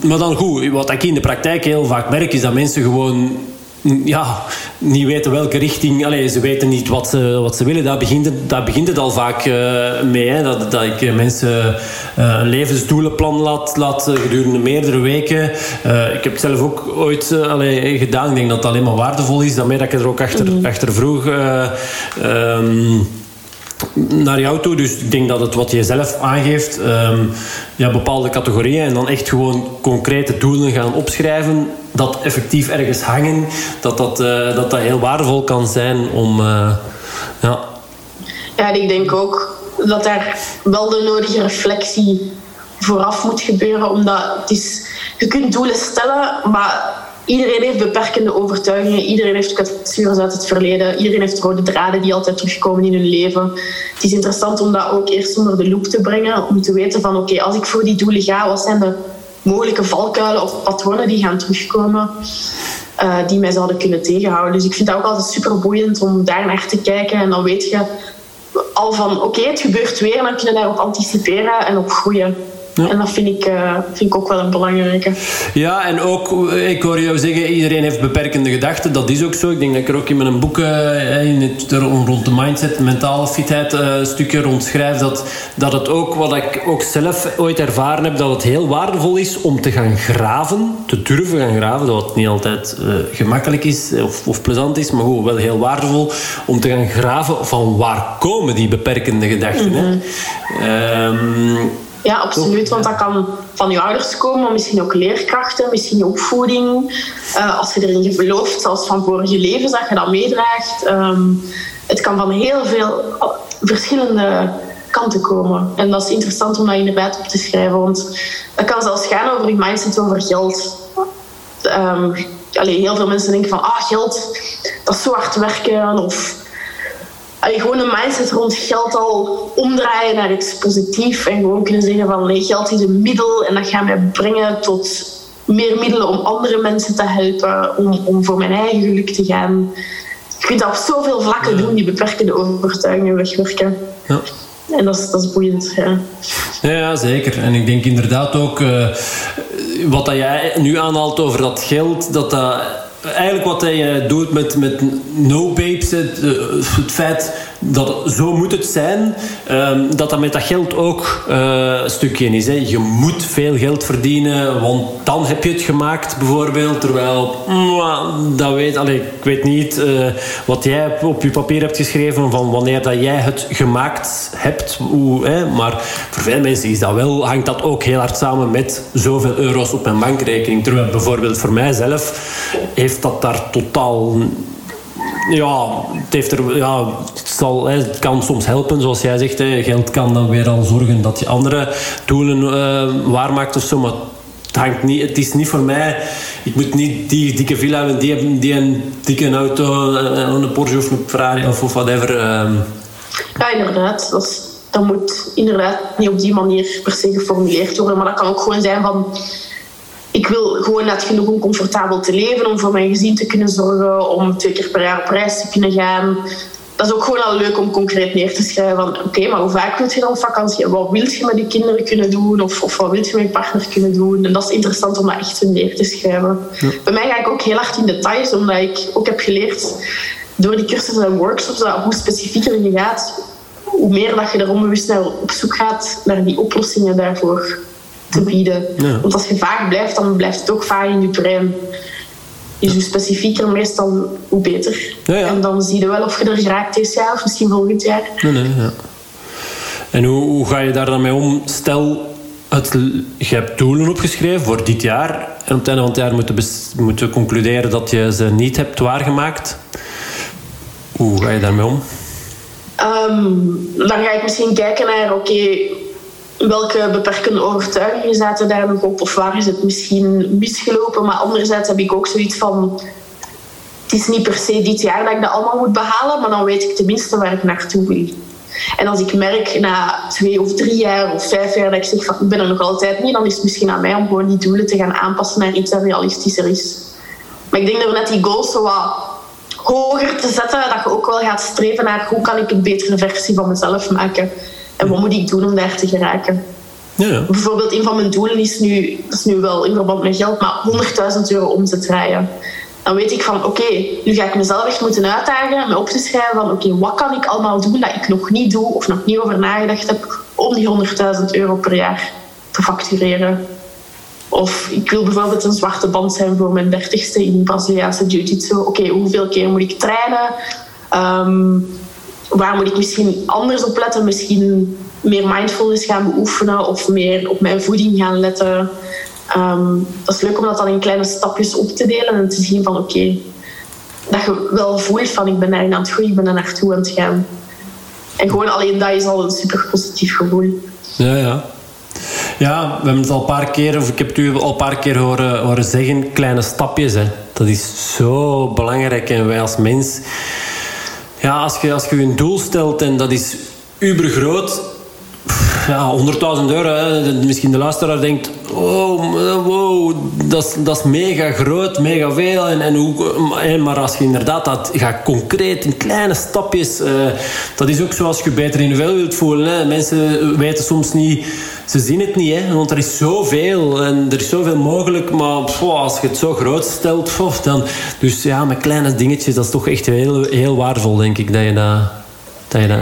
maar dan goed, wat ik in de praktijk heel vaak merk, is dat mensen gewoon ja, niet weten welke richting. Ze weten niet wat ze, wat ze willen. Daar begint het, daar begint het al vaak uh, mee. Hè? Dat, dat ik mensen uh, een levensdoelenplan laat, laat gedurende meerdere weken. Ik heb het zelf ook ooit gedaan. Ik denk dat het alleen maar waardevol is. Daarmee dat ik er ook achter, mm. achter vroeg. Um, naar jou toe. Dus ik denk dat het wat je zelf aangeeft, um, ja, bepaalde categorieën en dan echt gewoon concrete doelen gaan opschrijven, dat effectief ergens hangen, dat dat, uh, dat, dat heel waardevol kan zijn om. Uh, ja. ja, ik denk ook dat daar wel de nodige reflectie vooraf moet gebeuren, omdat het is, je kunt doelen stellen, maar iedereen heeft beperkende overtuigingen, iedereen heeft kwetsures uit het verleden, iedereen heeft rode draden die altijd terugkomen in hun leven. Het is interessant om dat ook eerst onder de loep te brengen, om te weten van oké, als ik voor die doelen ga, wat zijn de mogelijke valkuilen of patronen die gaan terugkomen, uh, die mij zouden kunnen tegenhouden. Dus ik vind dat ook altijd super boeiend om daar naar te kijken en dan weet je al van oké, het gebeurt weer, dan kun je daarop anticiperen en op groeien. En dat vind ik, uh, vind ik ook wel een belangrijke. Ja, en ook, eh, ik hoor jou zeggen, iedereen heeft beperkende gedachten. Dat is ook zo. Ik denk dat ik er ook in mijn boek uh, in het, rond de mindset, mentale fitheid, uh, stukje rondschrijf. Dat, dat het ook, wat ik ook zelf ooit ervaren heb, dat het heel waardevol is om te gaan graven. Te durven gaan graven. Dat het niet altijd gemakkelijk is of, of plezant is, maar goed, wel heel waardevol. Om te gaan graven van waar komen die beperkende gedachten. Mm Ja, absoluut. Want dat kan van je ouders komen, maar misschien ook leerkrachten, misschien je opvoeding. Uh, als je erin gelooft, zoals van vorige levens, dat je dat meedraagt. Ehm, het kan van heel veel verschillende kanten komen. En dat is interessant om dat inderdaad op te schrijven, want dat kan zelfs gaan over je mindset over geld. Um, heel veel mensen denken van, ah, geld, dat is zo hard werken. Of allee, gewoon een mindset rond geld al omdraaien naar iets positiefs. En gewoon kunnen zeggen van, nee, geld is een middel en dat gaat mij brengen tot meer middelen om andere mensen te helpen, om, om voor mijn eigen geluk te gaan. Je kunt dat op zoveel vlakken doen, die beperkende overtuigingen wegwerken. Ja. En dat is, dat is boeiend. Ja. ja. zeker. En ik denk inderdaad ook, uh, wat dat jij nu aanhaalt over dat geld, dat dat eigenlijk wat hij doet met, met no babes, het, eh, het feit dat zo moet het zijn, um, dat dat met dat geld ook uh, een stukje is. Hè. Je moet veel geld verdienen, want dan heb je het gemaakt, bijvoorbeeld. Terwijl, dat weet, allez, ik weet niet uh, wat jij op je papier hebt geschreven van wanneer dat jij het gemaakt hebt. Hoe, hè. Maar voor veel mensen is dat wel, hangt dat ook heel hard samen met zoveel euro's op mijn bankrekening. Terwijl bijvoorbeeld voor mijzelf heeft dat daar totaal ja, het, heeft er, ja, het, zal, kan soms helpen, zoals jij zegt. Hè. Geld kan dan weer al zorgen dat je andere doelen uh, waarmaakt of zo. Maar het, hangt niet, het is niet voor mij... Ik moet niet die dikke villa hebben, die, die een dikke auto, eh, een Porsche of een Ferrari of, whatever. Uh. Ja, inderdaad. Dat moet inderdaad niet op die manier per se geformuleerd worden. Maar dat kan ook gewoon zijn van ik wil gewoon net genoeg om comfortabel te leven, om voor mijn gezin te kunnen zorgen, om twee keer per jaar op reis te kunnen gaan. Dat is ook gewoon al leuk om concreet neer te schrijven van oké, maar hoe vaak wil je dan vakantie? Wat wil je met je kinderen kunnen doen? Of, of wat wil je met je partner kunnen doen? En dat is interessant om dat echt zo neer te schrijven. Bij mij ga ik ook heel hard in details, omdat ik ook heb geleerd door die cursussen en workshops dat hoe specifieker je gaat, hoe meer dat je er onbewust naar op zoek gaat naar die oplossingen daarvoor te bieden. Want als je vaag blijft, dan blijft het ook vaag in je brein. Is hoe specifieker meestal, hoe beter. En dan zie je wel of je er geraakt dit jaar of misschien volgend jaar. Nee, nee, ja. En hoe, hoe ga je daar dan mee om? Stel, het, je hebt doelen opgeschreven voor dit jaar. En op het einde van het jaar moeten, moeten concluderen dat je ze niet hebt waargemaakt. Hoe ga je daarmee om? Um, dan ga ik misschien kijken naar, oké, welke beperkende overtuigingen zaten daar nog op? Of waar is het misschien misgelopen? Maar anderzijds heb ik ook zoiets van... Het is niet per se dit jaar dat ik dat allemaal moet behalen, maar dan weet ik tenminste waar ik naartoe wil. En als ik merk na twee of drie jaar of vijf jaar dat ik zeg van ik ben er nog altijd niet, dan is het misschien aan mij om gewoon die doelen te gaan aanpassen naar iets dat realistischer is. Maar ik denk dat we net die goals zo wat hoger te zetten, dat je ook wel gaat streven naar hoe kan ik een betere versie van mezelf maken. En wat moet ik doen om daar te geraken? Ja. Bijvoorbeeld, een van mijn doelen is nu, dat is nu wel in verband met geld, maar 100.000 euro omzet draaien. Dan weet ik van, oké, nu ga ik mezelf echt moeten uitdagen, me op te schrijven van, oké, wat kan ik allemaal doen dat ik nog niet doe of nog niet over nagedacht heb om die 100.000 euro per jaar te factureren. Of ik wil bijvoorbeeld een zwarte band zijn voor mijn dertigste in Braziliaanse jiu-jitsu. Oké, hoeveel keer moet ik trainen? Ehm, waar moet ik misschien anders op letten? Misschien meer mindfulness gaan beoefenen of meer op mijn voeding gaan letten. Ehm, dat is leuk om dat dan in kleine stapjes op te delen en te zien van oké, dat je wel voelt van ik ben daarin aan het groeien, ik ben er naartoe aan het gaan. En gewoon alleen dat is al een super positief gevoel. Ja, ja. Ja, we hebben het al een paar keer, of ik heb het u al een paar keer horen, horen zeggen, kleine stapjes. Hè. Dat is zo belangrijk. En wij als mens ja, als je, als je een doel stelt en dat is ubergroot, ja, 100.000 euro. Hè. Misschien de luisteraar denkt: oh, wow, dat is, dat is mega groot, mega veel. En, en hoe, maar als je inderdaad dat gaat concreet in kleine stapjes, uh, dat is ook zoals je beter in je vel wilt voelen. Hè. Mensen weten soms niet, ze zien het niet, hè, want er is zoveel en er is zoveel mogelijk. Maar als je het zo groot stelt, dan. Dus ja, met kleine dingetjes, dat is toch echt heel, heel waardevol, denk ik, dat je dat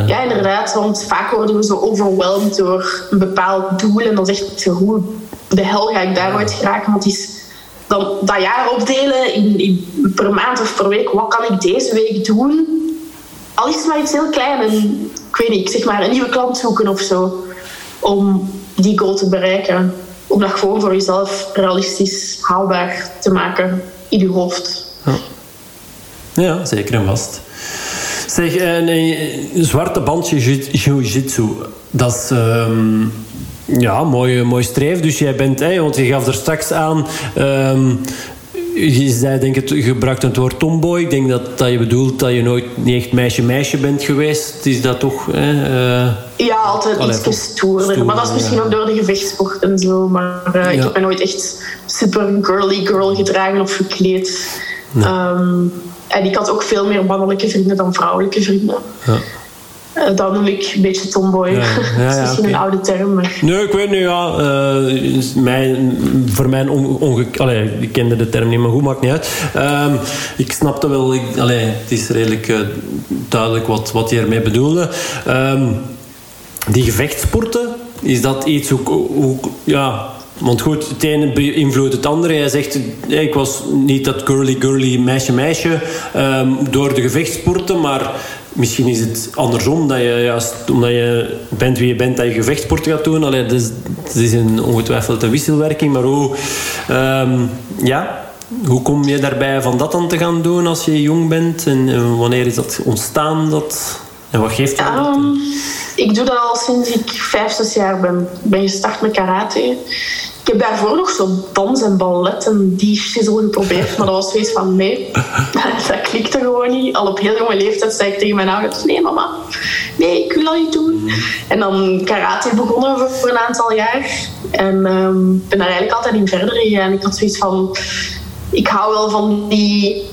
ja, inderdaad. Want vaak worden we zo overweldigd door een bepaald doel. En dan zeg je, hoe de hel ga ik daaruit geraken? Want is dan dat jaar opdelen in, in, per maand of per week. Wat kan ik deze week doen? Al is het maar iets heel klein. En, ik weet niet, zeg maar een nieuwe klant zoeken of zo. om die goal te bereiken. Om dat gewoon voor jezelf realistisch haalbaar te maken in je hoofd. Ja, ja zeker en vast. Zeg, een, een zwarte bandje jiu-jitsu, dat is... Um, ja, mooi, mooi streef. Dus jij bent, hey, want je gaf er straks aan, um, je zei, denk het, gebruikt het woord tomboy. Ik denk dat, dat je bedoelt dat je nooit niet echt meisje-meisje bent geweest. Is dat toch... uh, ja, altijd Allee, iets stoerder. Maar dat is misschien ook door de gevechtsport en zo. Maar uh, ik heb me nooit echt super girly girl gedragen of gekleed. Um, en ik had ook veel meer mannelijke vrienden dan vrouwelijke vrienden. Ja. Uh, dat noem ik een beetje tomboy. Ja, ja, dat is misschien een oude term. Maar... Nee, ik weet nu ja. Uh, mijn, voor mij onge... Allee, ik kende de term niet, maar goed, maakt niet uit. Uh, ik snapte wel... Ik, allee, het is redelijk uh, duidelijk wat, wat je ermee bedoelde. Ehm, die gevechtsporten, is dat iets hoe, hoe ja, want goed, het ene beïnvloedt het andere. Hij zegt, ik was niet dat girly girly meisje meisje um, door de gevechtsporten, maar misschien is het andersom, dat je juist omdat je bent wie je bent, dat je gevechtsporten gaat doen. Allee, het is een, ongetwijfeld een wisselwerking, maar hoe, um, ja, hoe kom je daarbij van dat dan te gaan doen als je jong bent? En, wanneer is dat ontstaan? Dat, en wat geeft dat? Um, ik doe dat al sinds ik vijf, zes jaar ben. Ik ben gestart met karate. Ik heb daarvoor nog zo dans en ballet en die shizzle geprobeerd, maar dat was zoiets van nee, dat klikte gewoon niet. Al op heel jonge leeftijd zei ik tegen mijn ouders, nee mama, nee, ik wil dat niet doen. En dan karate begonnen voor, een aantal jaar en um, ben daar eigenlijk altijd in verder gegaan. Ik had zoiets van, ik hou wel van die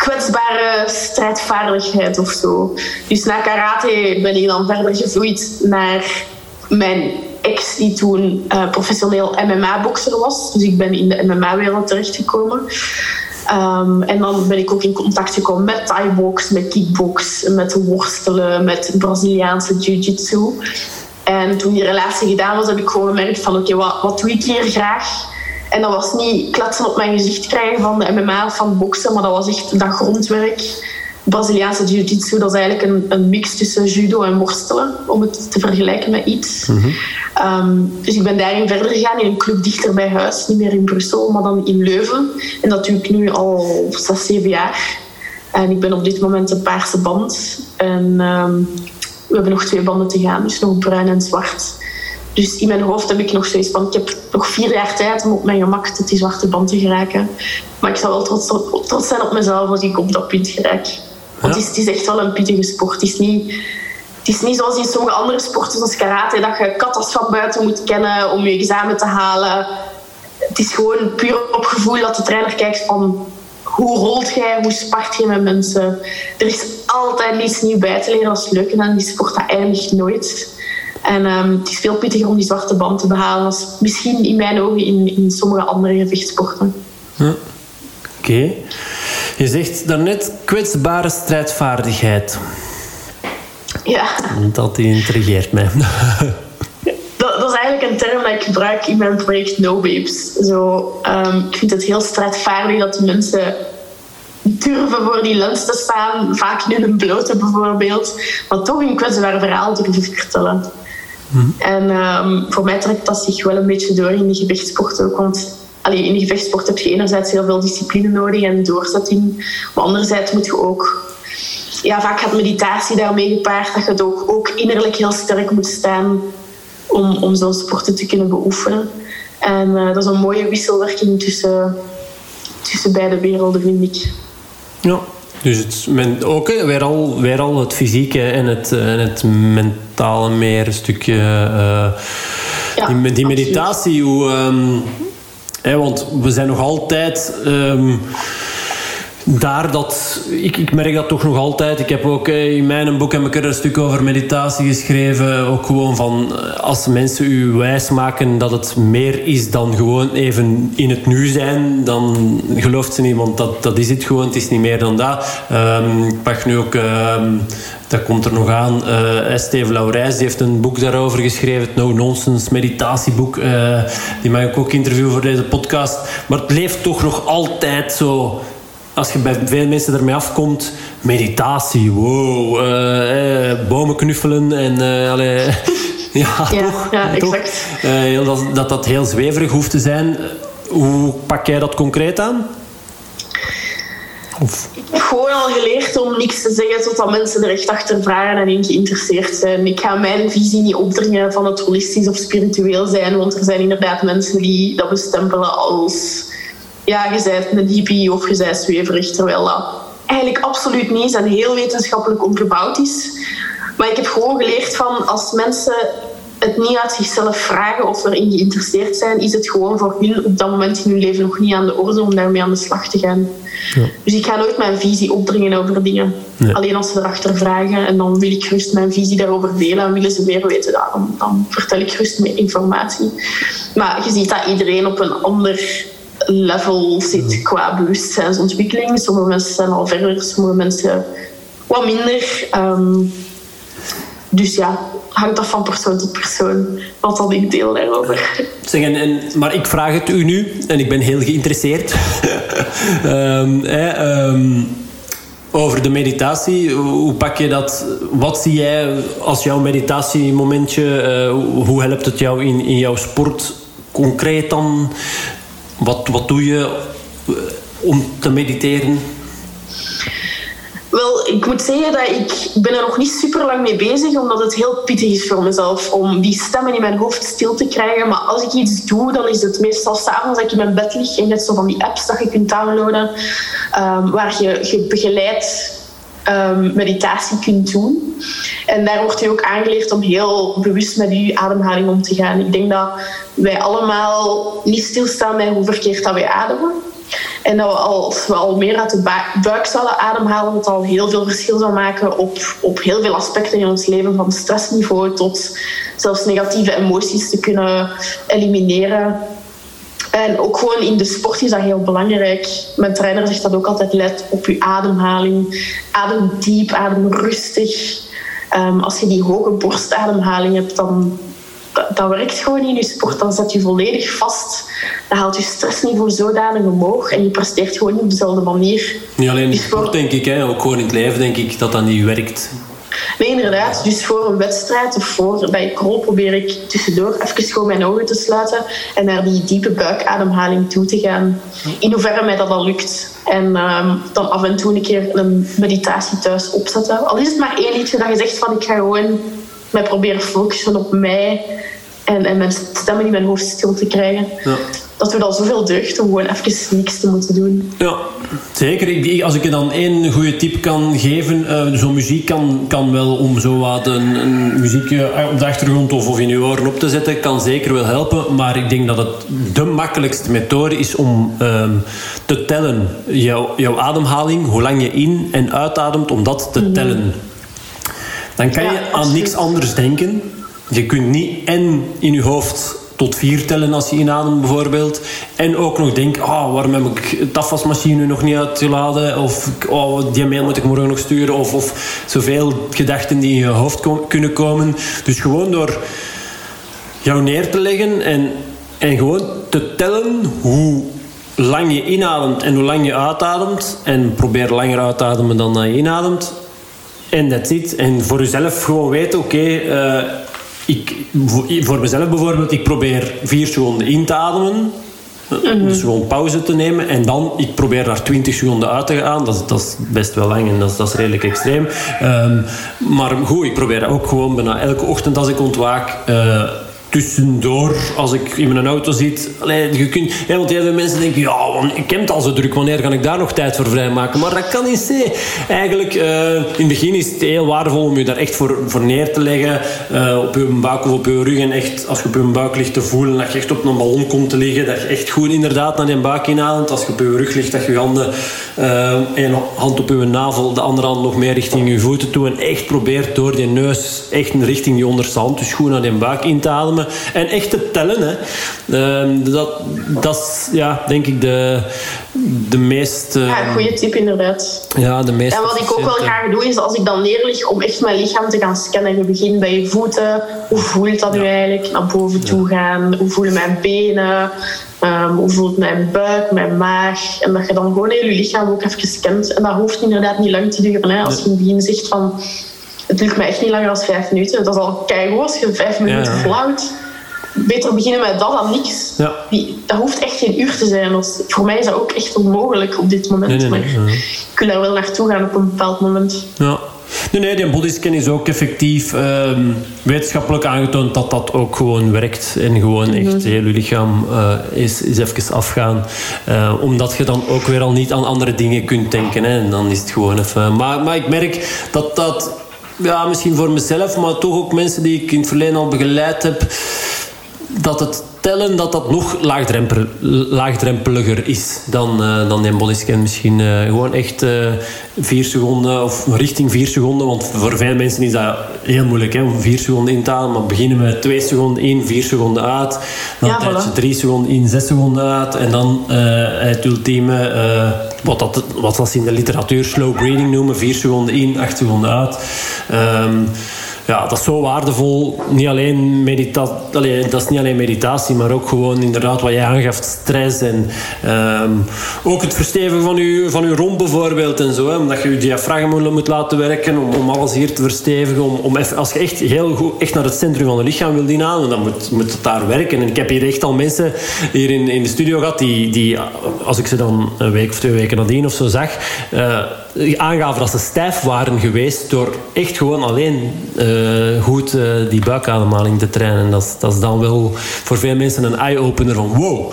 kwetsbare strijdvaardigheid of zo. Dus na karate ben ik dan verder gevloeid naar mijn ex die toen uh, professioneel MMA-bokser was. Dus ik ben in de MMA-wereld terechtgekomen. Um, en dan ben ik ook in contact gekomen met Thai-box, met kickbox, met worstelen, met Braziliaanse jiu-jitsu. En toen die relatie gedaan was, heb ik gewoon gemerkt van oké, wat, wat doe ik hier graag? En dat was niet kletsen op mijn gezicht krijgen van de MMA of van boksen, maar dat was echt dat grondwerk. Braziliaanse jiu-jitsu, dat is eigenlijk een, een, mix tussen judo en worstelen, om het te vergelijken met iets. Mhm. Ehm, dus ik ben daarin verder gegaan in een club dichter bij huis, niet meer in Brussel, maar dan in Leuven. En dat doe ik nu al zes, zeven jaar. En ik ben op dit moment een paarse band. En ehm, we hebben nog twee banden te gaan, dus nog bruin en zwart. Dus in mijn hoofd heb ik nog zoiets van, ik heb nog vier jaar tijd om op mijn gemak tot die zwarte band te geraken. Maar ik zal wel trots, trots zijn op mezelf als ik op dat punt geraak. Want het, is, echt wel een pittige sport. Het is niet, het is niet zoals in sommige andere sporten, zoals karate, dat je katas van buiten moet kennen om je examen te halen. Het is gewoon puur op gevoel dat de trainer kijkt van hoe rolt jij, hoe spart je met mensen. Er is altijd iets nieuws bij te leren. Is leuk aan die sport, dat eindigt nooit. En um, het is veel pittiger om die zwarte band te behalen als misschien in mijn ogen in, in sommige andere gevechtsporten. Oké. Je zegt daarnet kwetsbare strijdvaardigheid. Ja. Dat intrigeert mij. Dat, dat, is eigenlijk een term dat ik gebruik in mijn project No Babes. Zo, um, ik vind het heel strijdvaardig dat mensen durven voor die lens te staan, vaak in een blote bijvoorbeeld, maar toch een kwetsbaar verhaal durven vertellen. En um, voor mij trekt dat zich wel een beetje door in de gevechtsport ook. Want allee, in de gevechtsport heb je enerzijds heel veel discipline nodig en doorzetting. Maar anderzijds moet je ook... Ja, vaak gaat meditatie daarmee gepaard. Dat je ook, ook innerlijk heel sterk moet staan om, om zo'n sporten te kunnen beoefenen. En uh, dat is een mooie wisselwerking tussen, tussen beide werelden, vind ik. Ja, dus het, men, ook weer al, weer al het fysieke en het, en het mentale meer een stukje. Uh, ja, die, die meditatie, hoe. Um, hè, want we zijn nog altijd. Um, daar dat, ik, ik merk dat toch nog altijd. Ik heb ook eh, in mijn boek heb ik er een stuk over meditatie geschreven. Ook gewoon van eh, als mensen u wijs maken dat het meer is dan gewoon even in het nu zijn, dan gelooft ze niet, want dat, dat is het gewoon. Het is niet meer dan dat. Um, ik pak nu ook. Ehm, dat komt er nog aan. Uh, Steven Laurijs heeft een boek daarover geschreven. Het No Nonsense meditatieboek. Die mag ik ook interviewen voor deze podcast. Maar het leeft toch nog altijd zo als je bij veel mensen ermee afkomt, meditatie, wow, uh, bomen knuffelen en uh, allee, Ja, toch? Ja, toch? exact. Eh, dat, dat dat heel zweverig hoeft te zijn. Hoe pak jij dat concreet aan? Of, Ik heb gewoon al geleerd om niks te zeggen totdat mensen er echt achter vragen en in geïnteresseerd zijn. Ik ga mijn visie niet opdringen van het holistisch of spiritueel zijn, want er zijn inderdaad mensen die dat bestempelen als ja, je bent een hippie of je bent zweverig, terwijl dat eigenlijk absoluut niet is en heel wetenschappelijk onderbouwd is. Maar ik heb gewoon geleerd van als mensen het niet uit zichzelf vragen of erin geïnteresseerd zijn, is het gewoon voor hun op dat moment in hun leven nog niet aan de orde om daarmee aan de slag te gaan. Dus ik ga nooit mijn visie opdringen over dingen. Alleen als ze erachter vragen en dan wil ik gerust mijn visie daarover delen en willen ze meer weten, dan, dan vertel ik gerust meer informatie. Maar je ziet dat iedereen op een ander level zit qua bewustzijnsontwikkeling. Sommige mensen zijn al verder, sommige mensen wat minder. Ehm, dus ja, hangt af van persoon tot persoon wat dan ik deel daarover. Zeg, en, en- maar ik vraag het u nu, en ik ben heel geïnteresseerd. Ehm, hè, ehm, over de meditatie, hoe pak je dat? Wat zie jij als jouw meditatiemomentje? Eh, hoe helpt het jou in, in jouw sport concreet dan? Wat, wat doe je eh, om te mediteren? Wel, ik moet zeggen dat ik ben er nog niet super lang mee bezig, omdat het heel pittig is voor mezelf om die stemmen in mijn hoofd stil te krijgen. Maar als ik iets doe, dan is het meestal s'avonds dat ik in mijn bed lig. En net zo van die apps dat je kunt downloaden, ehm, waar je, je begeleid ehm, meditatie kunt doen. En daar wordt je ook aangeleerd om heel bewust met je ademhaling om te gaan. Ik denk dat wij allemaal niet stilstaan bij hoe verkeerd dat wij ademen. En dat we al, als we al meer uit de buik zouden ademhalen, dat al heel veel verschil zou maken op, op heel veel aspecten in ons leven, van stressniveau tot zelfs negatieve emoties te kunnen elimineren. En ook gewoon in de sport is dat heel belangrijk. Mijn trainer zegt dat ook altijd, let op je ademhaling. Adem diep, adem rustig. Ehm, als je die hoge borstademhaling hebt, dan dat, dat werkt gewoon in je sport. Dan zet je volledig vast. Dan haalt je stressniveau zodanig omhoog en je presteert gewoon niet op dezelfde manier. Niet alleen in voor- sport, denk ik, hè, ook gewoon in het leven, denk ik dat dat niet werkt. Nee, inderdaad. Dus voor een wedstrijd of voor bij krol probeer ik tussendoor even gewoon mijn ogen te sluiten en naar die diepe buikademhaling toe te gaan. In hoeverre mij dat al lukt. En ehm, dan af en toe een keer een meditatie thuis opzetten. Al is het maar één liedje dat je zegt van ik ga gewoon mij proberen focussen op mij en, en mijn stemmen in mijn hoofd stil te krijgen. Ja. Dat doet al zoveel deugd om gewoon even niks te moeten doen. Ja, zeker. Als ik je dan één goede tip kan geven, eh, zo'n muziek kan, kan wel om zo wat een, een muziekje eh, op de achtergrond of, of in je oren op te zetten, kan zeker wel helpen. Maar ik denk dat het de makkelijkste methode is om ehm, te tellen. Jouw, jouw ademhaling, hoe lang je in- en uitademt, om dat te tellen. Dan kan Ja, je aan niks anders denken. Je kunt niet en in je hoofd tot vier tellen als je inademt bijvoorbeeld. En ook nog denken, oh, waarom heb ik de afwasmachine nog niet uitgeladen? Of oh, die mail moet ik morgen nog sturen. Of, of zoveel gedachten die in je hoofd kunnen komen. Dus gewoon door jou neer te leggen en, en gewoon te tellen hoe lang je inademt en hoe lang je uitademt. En probeer langer uit te ademen dan dat je inademt. En that's it. En voor jezelf gewoon weten, oké, eh, ik, voor, voor mezelf bijvoorbeeld, ik probeer vier seconden in te ademen. Eh, Dus gewoon pauze te nemen. En dan, ik probeer daar 20 seconden uit te gaan. Dat, is- dat is best wel lang en dat is, dat is redelijk extreem. Ehm, maar goed, ik probeer ook gewoon bijna elke ochtend als ik ontwaak... eh, tussendoor, als ik in mijn auto zit... Allee, je kunt, ja, want heel mensen denken... Ja, want ik heb het al zo druk. Wanneer ga ik daar nog tijd voor vrijmaken? Maar dat kan niet zijn. Eigenlijk, eh, in het begin is het heel waardevol om je daar echt voor, voor neer te leggen. eh, op je buik of op je rug. En echt, als je op je buik ligt te voelen... dat je echt op een ballon komt te liggen. Dat je echt goed inderdaad naar je buik inademt. Als je op je rug ligt, dat je je handen... eh één hand op je navel, de andere hand nog meer richting je voeten toe. En echt probeert door die neus echt richting je onderste hand. Dus goed naar je buik in te ademen. En echt te tellen. Hè. Ehm, dat, dat is, ja, denk ik, de, de meest... eh, Ja, goede tip inderdaad. ja, de meest En wat ik ook wel graag doe, is als ik dan neerlig om echt mijn lichaam te gaan scannen. Je begint bij je voeten. Hoe voelt dat nu eigenlijk? Naar boven toe gaan. Hoe voelen mijn benen? Ehm, hoe voelt mijn buik, mijn maag? En dat je dan gewoon heel je lichaam ook even scant. En dat hoeft inderdaad niet lang te duren. Hè? Als je in het begin zegt van... het duurt mij echt niet langer dan vijf minuten. Dat is al keigoed als je vijf minuten volhoudt. Beter beginnen met dat dan niks. Ja. Die, dat hoeft echt geen uur te zijn. Dat voor mij is dat ook echt onmogelijk op dit moment. Nee, nee, maar ik wil daar wel naartoe gaan op een bepaald moment. Ja. Nee, nee, die bodyscan is ook effectief ehm, wetenschappelijk aangetoond dat dat ook gewoon werkt. En gewoon echt mhm. heel je lichaam uh, is, is even afgaan. Uh, omdat je dan ook weer al niet aan andere dingen kunt denken. Hè. En dan is het gewoon even... Maar, maar ik merk dat dat... Ja, misschien voor mezelf, maar toch ook mensen die ik in het verleden al begeleid heb... Dat het tellen dat dat nog laagdrempel, laagdrempeliger is dan, uh, dan een bodyscan. Misschien uh, gewoon echt uh, vier seconden of richting vier seconden. Want voor veel mensen is dat heel moeilijk hè, om vier seconden in te halen. Maar beginnen met twee seconden in, vier seconden uit. Dan ja, voilà. je drie seconden in, zes seconden uit. En dan het ultieme, wat, dat, wat dat ze in de literatuur slow breathing noemen. Vier seconden in, acht seconden uit. Um, ja, dat is zo waardevol. Niet alleen meditatie, dat is niet alleen meditatie, maar ook gewoon inderdaad wat jij aangaf, stress en um, ook het verstevigen van je, van uw romp bijvoorbeeld en zo. Hè, omdat je je diafragma moet laten werken om, om alles hier te verstevigen. Om, om als je echt heel goed echt naar het centrum van je lichaam wil inhalen, dan moet, moet het daar werken. En ik heb hier echt al mensen hier in, in de studio gehad die, die, als ik ze dan een week of twee weken nadien of zo zag, uh, aangaven dat ze stijf waren geweest door echt gewoon alleen uh, goed uh, die buikademhaling te trainen. Dat, dat is dan wel voor veel mensen een eye-opener van wow,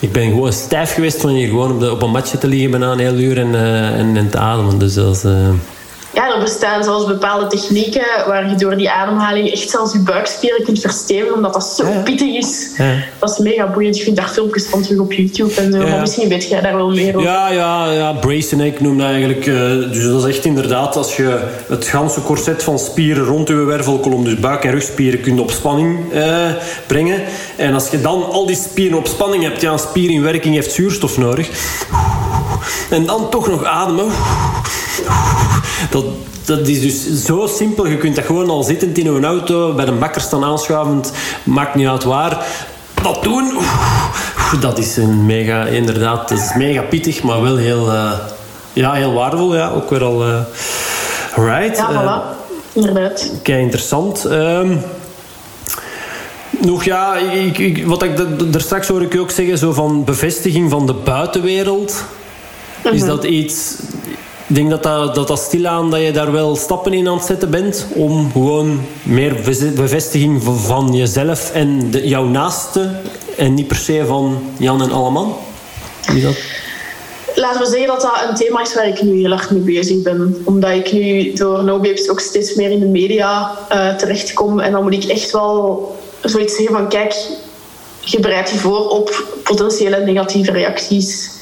ik ben gewoon stijf geweest van hier gewoon op, op een matje te liggen bijna een heel uur en, en, en, te ademen. Dus dat ja, er bestaan zelfs bepaalde technieken waar je door die ademhaling echt zelfs je buikspieren kunt verstevigen, omdat dat zo pittig is. Ja. Dat is mega boeiend. Je vindt daar filmpjes van terug op YouTube en misschien weet jij daar wel meer over. Ja, ja, ja. Brace ik noem dat eigenlijk. Uh, dus dat is echt inderdaad als je het ganse corset van spieren rond je wervelkolom, dus buik- en rugspieren, kunt op spanning uh, brengen. En als je dan al die spieren op spanning hebt, ja, een spier in werking heeft zuurstof nodig. En dan toch nog ademen. Dat, dat is dus zo simpel. Je kunt dat gewoon al zittend in een auto, bij een bakker staan aanschuivend, maakt niet uit waar. Dat doen, dat is een mega, inderdaad, dat is mega pittig, maar wel heel, uh, ja, heel waardevol. Ja, ook weer al. Uh, right. Ja, voilà. Inderdaad. Kijk, interessant. Um, nog ja, ik, ik, wat ik er straks hoor ik ook zeggen, zo van bevestiging van de buitenwereld. Is mhm. dat iets ik denk dat dat, dat, stilaan dat je daar wel stappen in aan het zetten bent om gewoon meer bevestiging van jezelf en de, jouw naaste en niet per se van Jan en Alleman. Wie dat? Laten we zeggen dat dat een thema is waar ik nu heel erg mee bezig ben. Omdat ik nu door No Babes ook steeds meer in de media uh, terechtkom. En dan moet ik echt wel zoiets zeggen van kijk, je bereidt je voor op potentiële negatieve reacties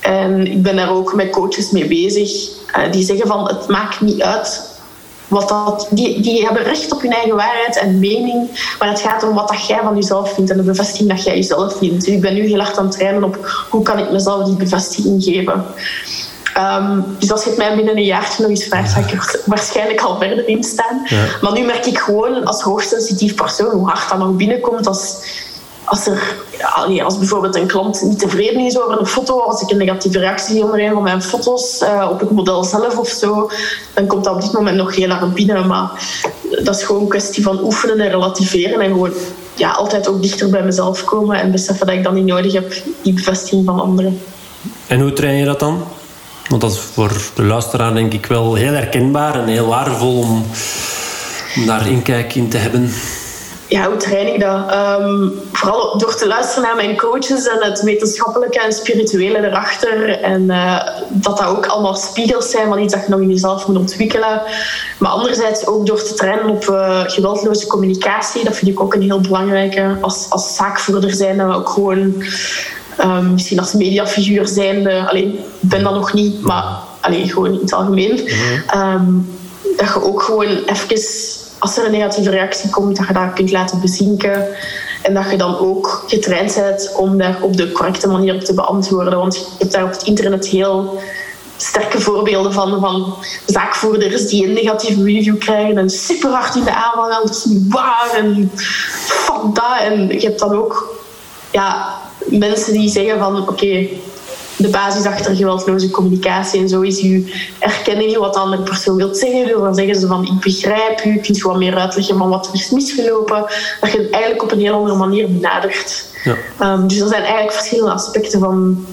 en ik ben daar ook met coaches mee bezig. Uh, die zeggen van het maakt niet uit wat dat, die, die hebben recht op hun eigen waarheid en mening. Maar het gaat om wat dat jij van jezelf vindt en de bevestiging dat jij jezelf vindt. Dus ik ben nu heel hard aan het trainen op hoe kan ik mezelf die bevestiging geven. Um, dus als je het mij binnen een jaartje nog eens vraagt, ga ik er waarschijnlijk al verder in staan. Ja. Maar nu merk ik gewoon als hoogsensitief persoon hoe hard dat nog binnenkomt. Als, als, er, als bijvoorbeeld een klant niet tevreden is over een foto, als ik een negatieve reactie zie onder een van mijn foto's uh, op het model zelf of zo, dan komt dat op dit moment nog heel erg binnen. Maar dat is gewoon een kwestie van oefenen en relativeren en gewoon ja, altijd ook dichter bij mezelf komen en beseffen dat ik dat niet nodig heb, die bevestiging van anderen. En hoe train je dat dan? Want dat is voor de luisteraar denk ik wel heel herkenbaar en heel waardevol om, om daar inkijk in te hebben ja, hoe train ik dat? Ehm, vooral door te luisteren naar mijn coaches en het wetenschappelijke en spirituele erachter. En uh, dat dat ook allemaal spiegels zijn van iets dat je nog in jezelf moet ontwikkelen. Maar anderzijds ook door te trainen op uh, geweldloze communicatie. Dat vind ik ook een heel belangrijke. Als, als zaakvoerder zijn, ook gewoon um, misschien als mediafiguur zijnde. Alleen, ben dat nog niet, maar alleen, gewoon in het algemeen. Mhm. Um, dat je ook gewoon even als er een negatieve reactie komt, dat je dat kunt laten bezinken. En dat je dan ook getraind bent om daar op de correcte manier op te beantwoorden. Want je hebt daar op het internet heel sterke voorbeelden van, van zaakvoerders die een negatieve review krijgen en super hard in de aanval. Dat is niet waar en fuck dat. En je hebt dan ook ja, mensen die zeggen van oké, de basis achter geweldloze communicatie en zo is erkennen je wat de andere persoon wil zeggen. Dan zeggen ze van ik begrijp u, kunt je wat meer uitleggen van wat er is misgelopen. Dat je het eigenlijk op een heel andere manier benadert. Ja. Um, dus er zijn eigenlijk verschillende aspecten van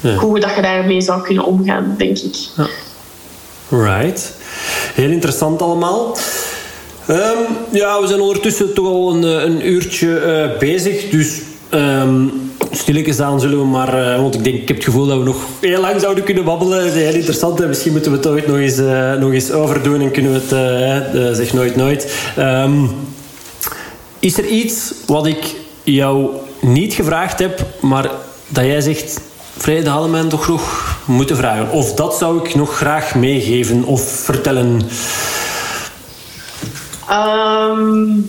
ja. hoe dat je daarmee zou kunnen omgaan, denk ik. Ja. Right. Heel interessant allemaal. Um, ja, we zijn ondertussen toch al een, een uurtje uh, bezig. Dus um, stilletjes aan zullen we maar... Uh, want ik denk, ik heb het gevoel dat we nog heel lang zouden kunnen babbelen. Dat is heel interessant. En misschien moeten we het ooit nog eens, uh, nog eens overdoen. En kunnen we het... zeg nooit nooit. Um, is er iets wat ik jou niet gevraagd heb, maar dat jij zegt... Vrede hadden toch nog moeten vragen. Of dat zou ik nog graag meegeven of vertellen. Um,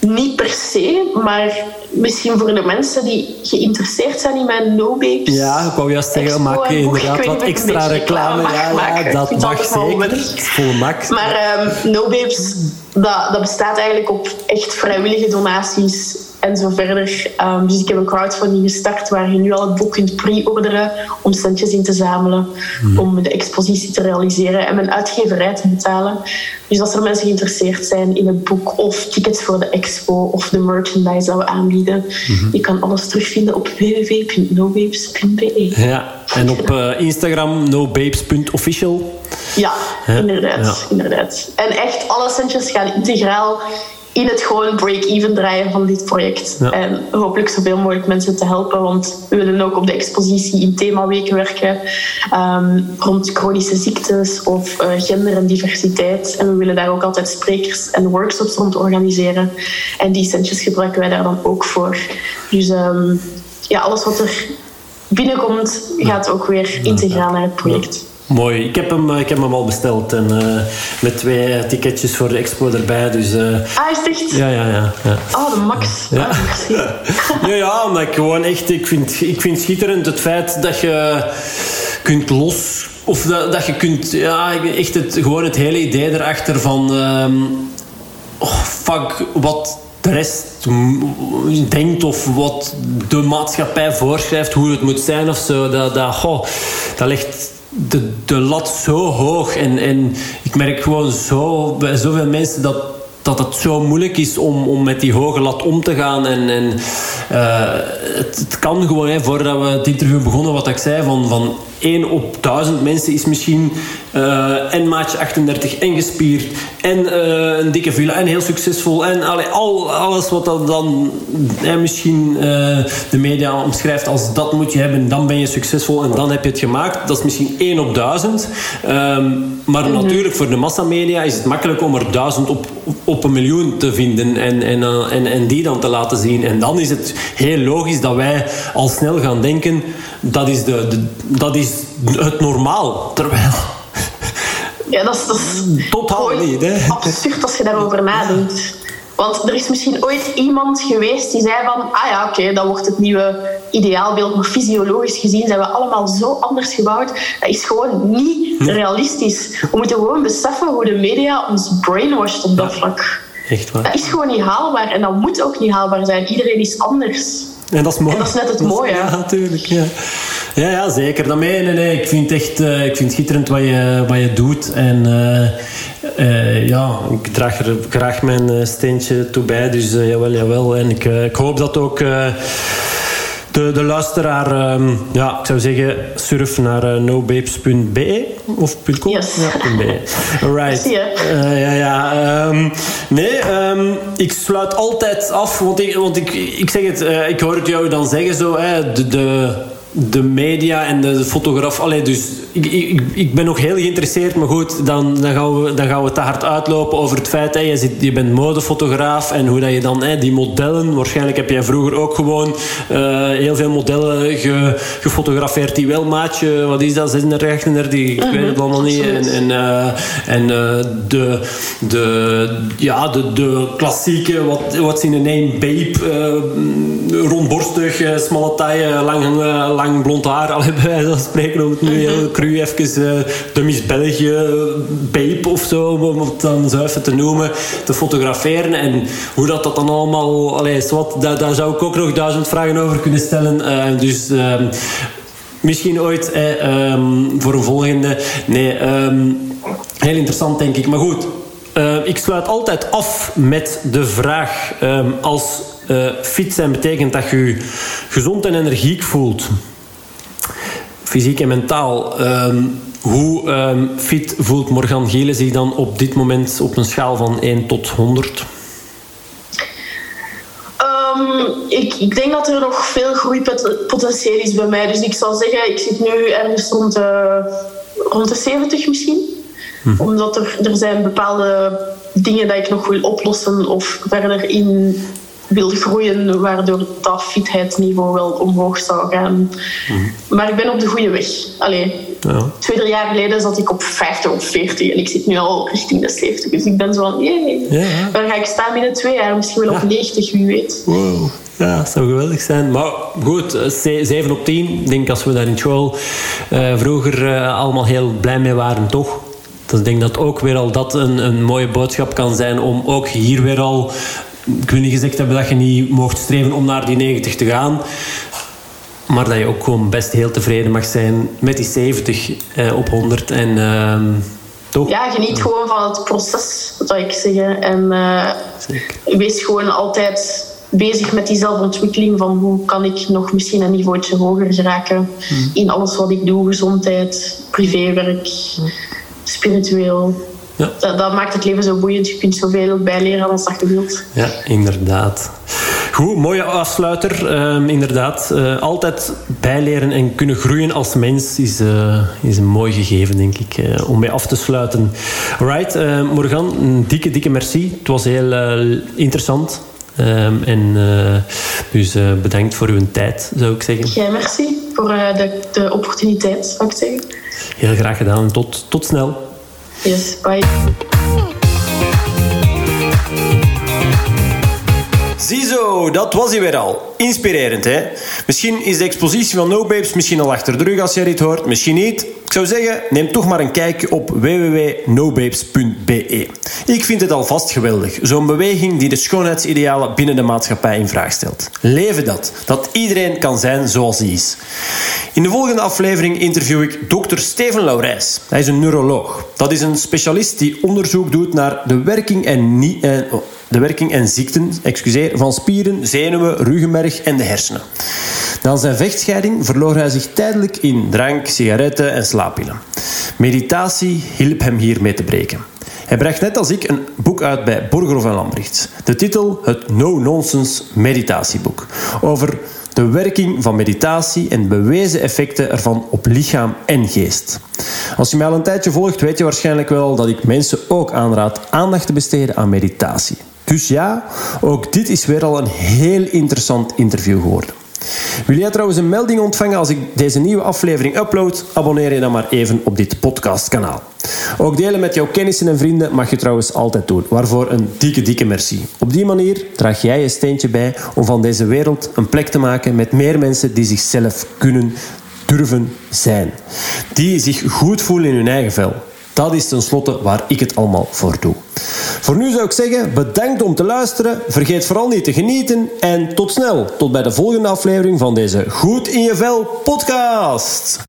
niet per se, maar misschien voor de mensen die geïnteresseerd zijn in mijn No Babes. Ja, ik wou juist zeggen, maak je inderdaad wat extra reclame. Ja, ja, dat mag zeker. Vol max. Maar um, No Babes, dat, dat bestaat eigenlijk op echt vrijwillige donaties en zo verder. Um, dus ik heb een crowdfunding gestart waar je nu al het boek kunt pre-orderen om centjes in te zamelen, mm. om de expositie te realiseren en mijn uitgeverij te betalen. Dus als er mensen geïnteresseerd zijn in het boek of tickets voor de expo of de merchandise dat we aanbieden, mm -hmm. je kan alles terugvinden op www.nobabes.be. Ja, en op uh, Instagram nobabes.official. Ja, ja, inderdaad, ja. inderdaad. En echt alle centjes gaan integraal in het gewoon break-even draaien van dit project. En hopelijk zoveel mogelijk mensen te helpen, want we willen ook op de expositie in themaweken werken um, rond chronische ziektes of uh, gender en diversiteit. En we willen daar ook altijd sprekers en workshops rond organiseren. En die centjes gebruiken wij daar dan ook voor. Dus um, ja, alles wat er binnenkomt, gaat ook weer integraal naar het project. Mooi. Ik heb hem, eh, ik heb hem al besteld. En, uh, met twee ticketjes voor de expo erbij. Dus, uh... Ah, is het echt? Ja, ja, ja. ja. Oh, de max. Ja. Ah, ja, ja, omdat ik gewoon echt... Ik vind, ik vind schitterend het feit dat je kunt los... Of dat, dat je kunt... Ja, echt het, gewoon het hele idee erachter van... Um, oh, fuck, wat de rest denkt of wat de maatschappij voorschrijft, hoe het moet zijn of zo. Dat, dat, goh, dat ligt de, de lat zo hoog. En, en ik merk gewoon zo bij zoveel mensen dat, dat het zo moeilijk is om, om met die hoge lat om te gaan. En, en uh, het, het, kan gewoon, hè, voordat we het interview begonnen, wat ik zei, van, van 1 op 1000 mensen is misschien uh, en maatje 38 en gespierd en uh, een dikke villa en heel succesvol en allee, al, alles wat dat dan eh, misschien de media omschrijft als dat moet je hebben, dan ben je succesvol en dan heb je het gemaakt. Dat is misschien 1 op 1000. Um, maar mm -hmm. natuurlijk voor de massamedia is het makkelijk om er 1000 op, op een miljoen te vinden en, en, en, en die dan te laten zien. En dan is het heel logisch dat wij al snel gaan denken dat is, de, de dat is het normaal. Terwijl ja, dat is, dat is totaal niet. Hè? absurd als je daarover nadenkt. Want er is misschien ooit iemand geweest die zei van... Ah ja, oké, okay, dat wordt het nieuwe ideaalbeeld. Maar fysiologisch gezien zijn we allemaal zo anders gebouwd. Dat is gewoon niet realistisch. We moeten gewoon beseffen hoe de media ons brainwashed op dat vlak. Echt waar. Dat is gewoon niet haalbaar. En dat moet ook niet haalbaar zijn. Iedereen is anders. En dat is mooi. En dat is net het mooie. Ja, natuurlijk. Ja. Ja, ja, zeker. Dat nee, nee, nee. Ik vind het echt uh, ik vind het schitterend wat je, wat je doet. En uh, uh, ja, ik draag er graag mijn steentje toe bij. Dus jawel, jawel. En ik, ik hoop dat ook de, de luisteraar, um, ja, ik zou zeggen, surf naar uh, nobabes.be of .com? Yes. Ja, .be. Right. Uh, ja, ja. Um, nee, um, ik sluit altijd af, want ik, want ik, ik zeg het, uh, ik hoor het jou dan zeggen zo, hè, de, de de media en de fotograaf. Allee, dus ik, ik, ik ben nog heel geïnteresseerd, maar goed, dan, dan, gaan we, dan gaan we te hard uitlopen over het feit dat je, zit, je bent modefotograaf en hoe dat je dan hè, die modellen, waarschijnlijk heb jij vroeger ook gewoon uh, heel veel modellen ge, gefotografeerd die wel maatje, wat is dat, 36, 38, ik uh -huh, weet het allemaal niet. En, en, uh, en uh, de, de, ja, de, de klassieke, wat, wat in een name, babe, rondborstig, smalle taille, lang, lang lang blond haar. Allee, bij wijze van spreken, om het nu heel cru even uh, België babe of zo, om het dan zo even te noemen, te fotograferen. En hoe dat, dat dan allemaal... Allee, wat, daar, daar zou ik ook nog duizend vragen over kunnen stellen. Uh, dus... Ehm, misschien ooit eh, um, voor een volgende. Nee, um, heel interessant denk ik. Maar goed, uh, ik sluit altijd af met de vraag: um, als uh, fit zijn betekent dat je je gezond en energiek voelt, fysiek en mentaal. hoe fit voelt Morgan Gielen zich dan op dit moment op een schaal van 1 tot 100? ik, ik denk dat er nog veel groeipotentieel is bij mij. Dus ik zou zeggen, ik zit nu ergens rond de, rond de 70 misschien. Hm. Omdat er, er zijn bepaalde dingen dat ik nog wil oplossen of verder in wil groeien, waardoor dat fitheidsniveau wel omhoog zou gaan. Hm. Maar ik ben op de goede weg. Allee, ja. twee, drie jaar geleden zat ik op 50 of 40 en ik zit nu al richting de 70. Dus ik ben zo van, jee, ja. waar ga ik staan binnen twee jaar? Misschien wel op 90, wie weet. Wow. Ja, dat zou geweldig zijn. Maar goed, 7 op 10. Ik denk als we daar in school uh, vroeger uh, allemaal heel blij mee waren, toch? Dus ik denk dat ook weer al dat een, een mooie boodschap kan zijn om ook hier weer al... Ik wil niet gezegd hebben dat je niet mocht streven om naar die 90 te gaan. Maar dat je ook gewoon best heel tevreden mag zijn met die 70 eh, op 100. En, uh, toch? Ja, geniet gewoon van het proces, zou ik zeggen. En uh, wees gewoon altijd bezig met die zelfontwikkeling van hoe kan ik nog misschien een niveautje hoger geraken hmm. in alles wat ik doe, gezondheid, privéwerk, spiritueel. Ja. Dat, dat, maakt het leven zo boeiend. Je kunt zoveel bijleren als dat je wilt. Ja, inderdaad. Goed, mooie afsluiter. Uh, inderdaad, uh, altijd bijleren en kunnen groeien als mens is, uh, is een mooi gegeven, denk ik, eh, om mee af te sluiten. Right, Morgan, een dikke, dikke merci. Het was heel interessant. Um, en uh, dus uh, bedankt voor uw tijd, zou ik zeggen. Jij merci voor uh, de, de opportuniteit, zou ik zeggen. Heel graag gedaan. Tot, tot snel. Yes, bye. Ziezo, dat was hij weer al. Inspirerend, hè? Misschien is de expositie van No Babes misschien al achter de rug als jij dit hoort. Misschien niet. Ik zou zeggen, neem toch maar een kijkje op www.nobabes.be. Ik vind het alvast geweldig. Zo'n beweging die de schoonheidsidealen binnen de maatschappij in vraag stelt. Leven dat. Dat iedereen kan zijn zoals hij is. In de volgende aflevering interview ik dokter Steven Laurijs. Hij is een neuroloog. Dat is een specialist die onderzoek doet naar de werking en, niet, eh, de werking en ziekten excuseer, van spieren, zenuwen, ruggenmerg en de hersenen. Na zijn vechtscheiding verloor hij zich tijdelijk in drank, sigaretten en slaappillen. Meditatie hielp hem hiermee te breken. Hij bracht net als ik een boek uit bij Borgerhoff en Lambrecht. De titel Het No-Nonsense Meditatieboek. Over de werking van meditatie en bewezen effecten ervan op lichaam en geest. Als je mij al een tijdje volgt, weet je waarschijnlijk wel dat ik mensen ook aanraad aandacht te besteden aan meditatie. Dus ja, ook dit is weer al een heel interessant interview geworden. Wil jij trouwens een melding ontvangen als ik deze nieuwe aflevering upload? Abonneer je dan maar even op dit podcastkanaal. Ook delen met jouw kennissen en vrienden mag je trouwens altijd doen. Waarvoor een dikke, dikke merci. Op die manier draag jij je steentje bij om van deze wereld een plek te maken met meer mensen die zichzelf kunnen durven zijn. Die zich goed voelen in hun eigen vel. Dat is tenslotte waar ik het allemaal voor doe. Voor nu zou ik zeggen, bedankt om te luisteren. Vergeet vooral niet te genieten. En tot snel. Tot bij de volgende aflevering van deze Goed in je Vel podcast.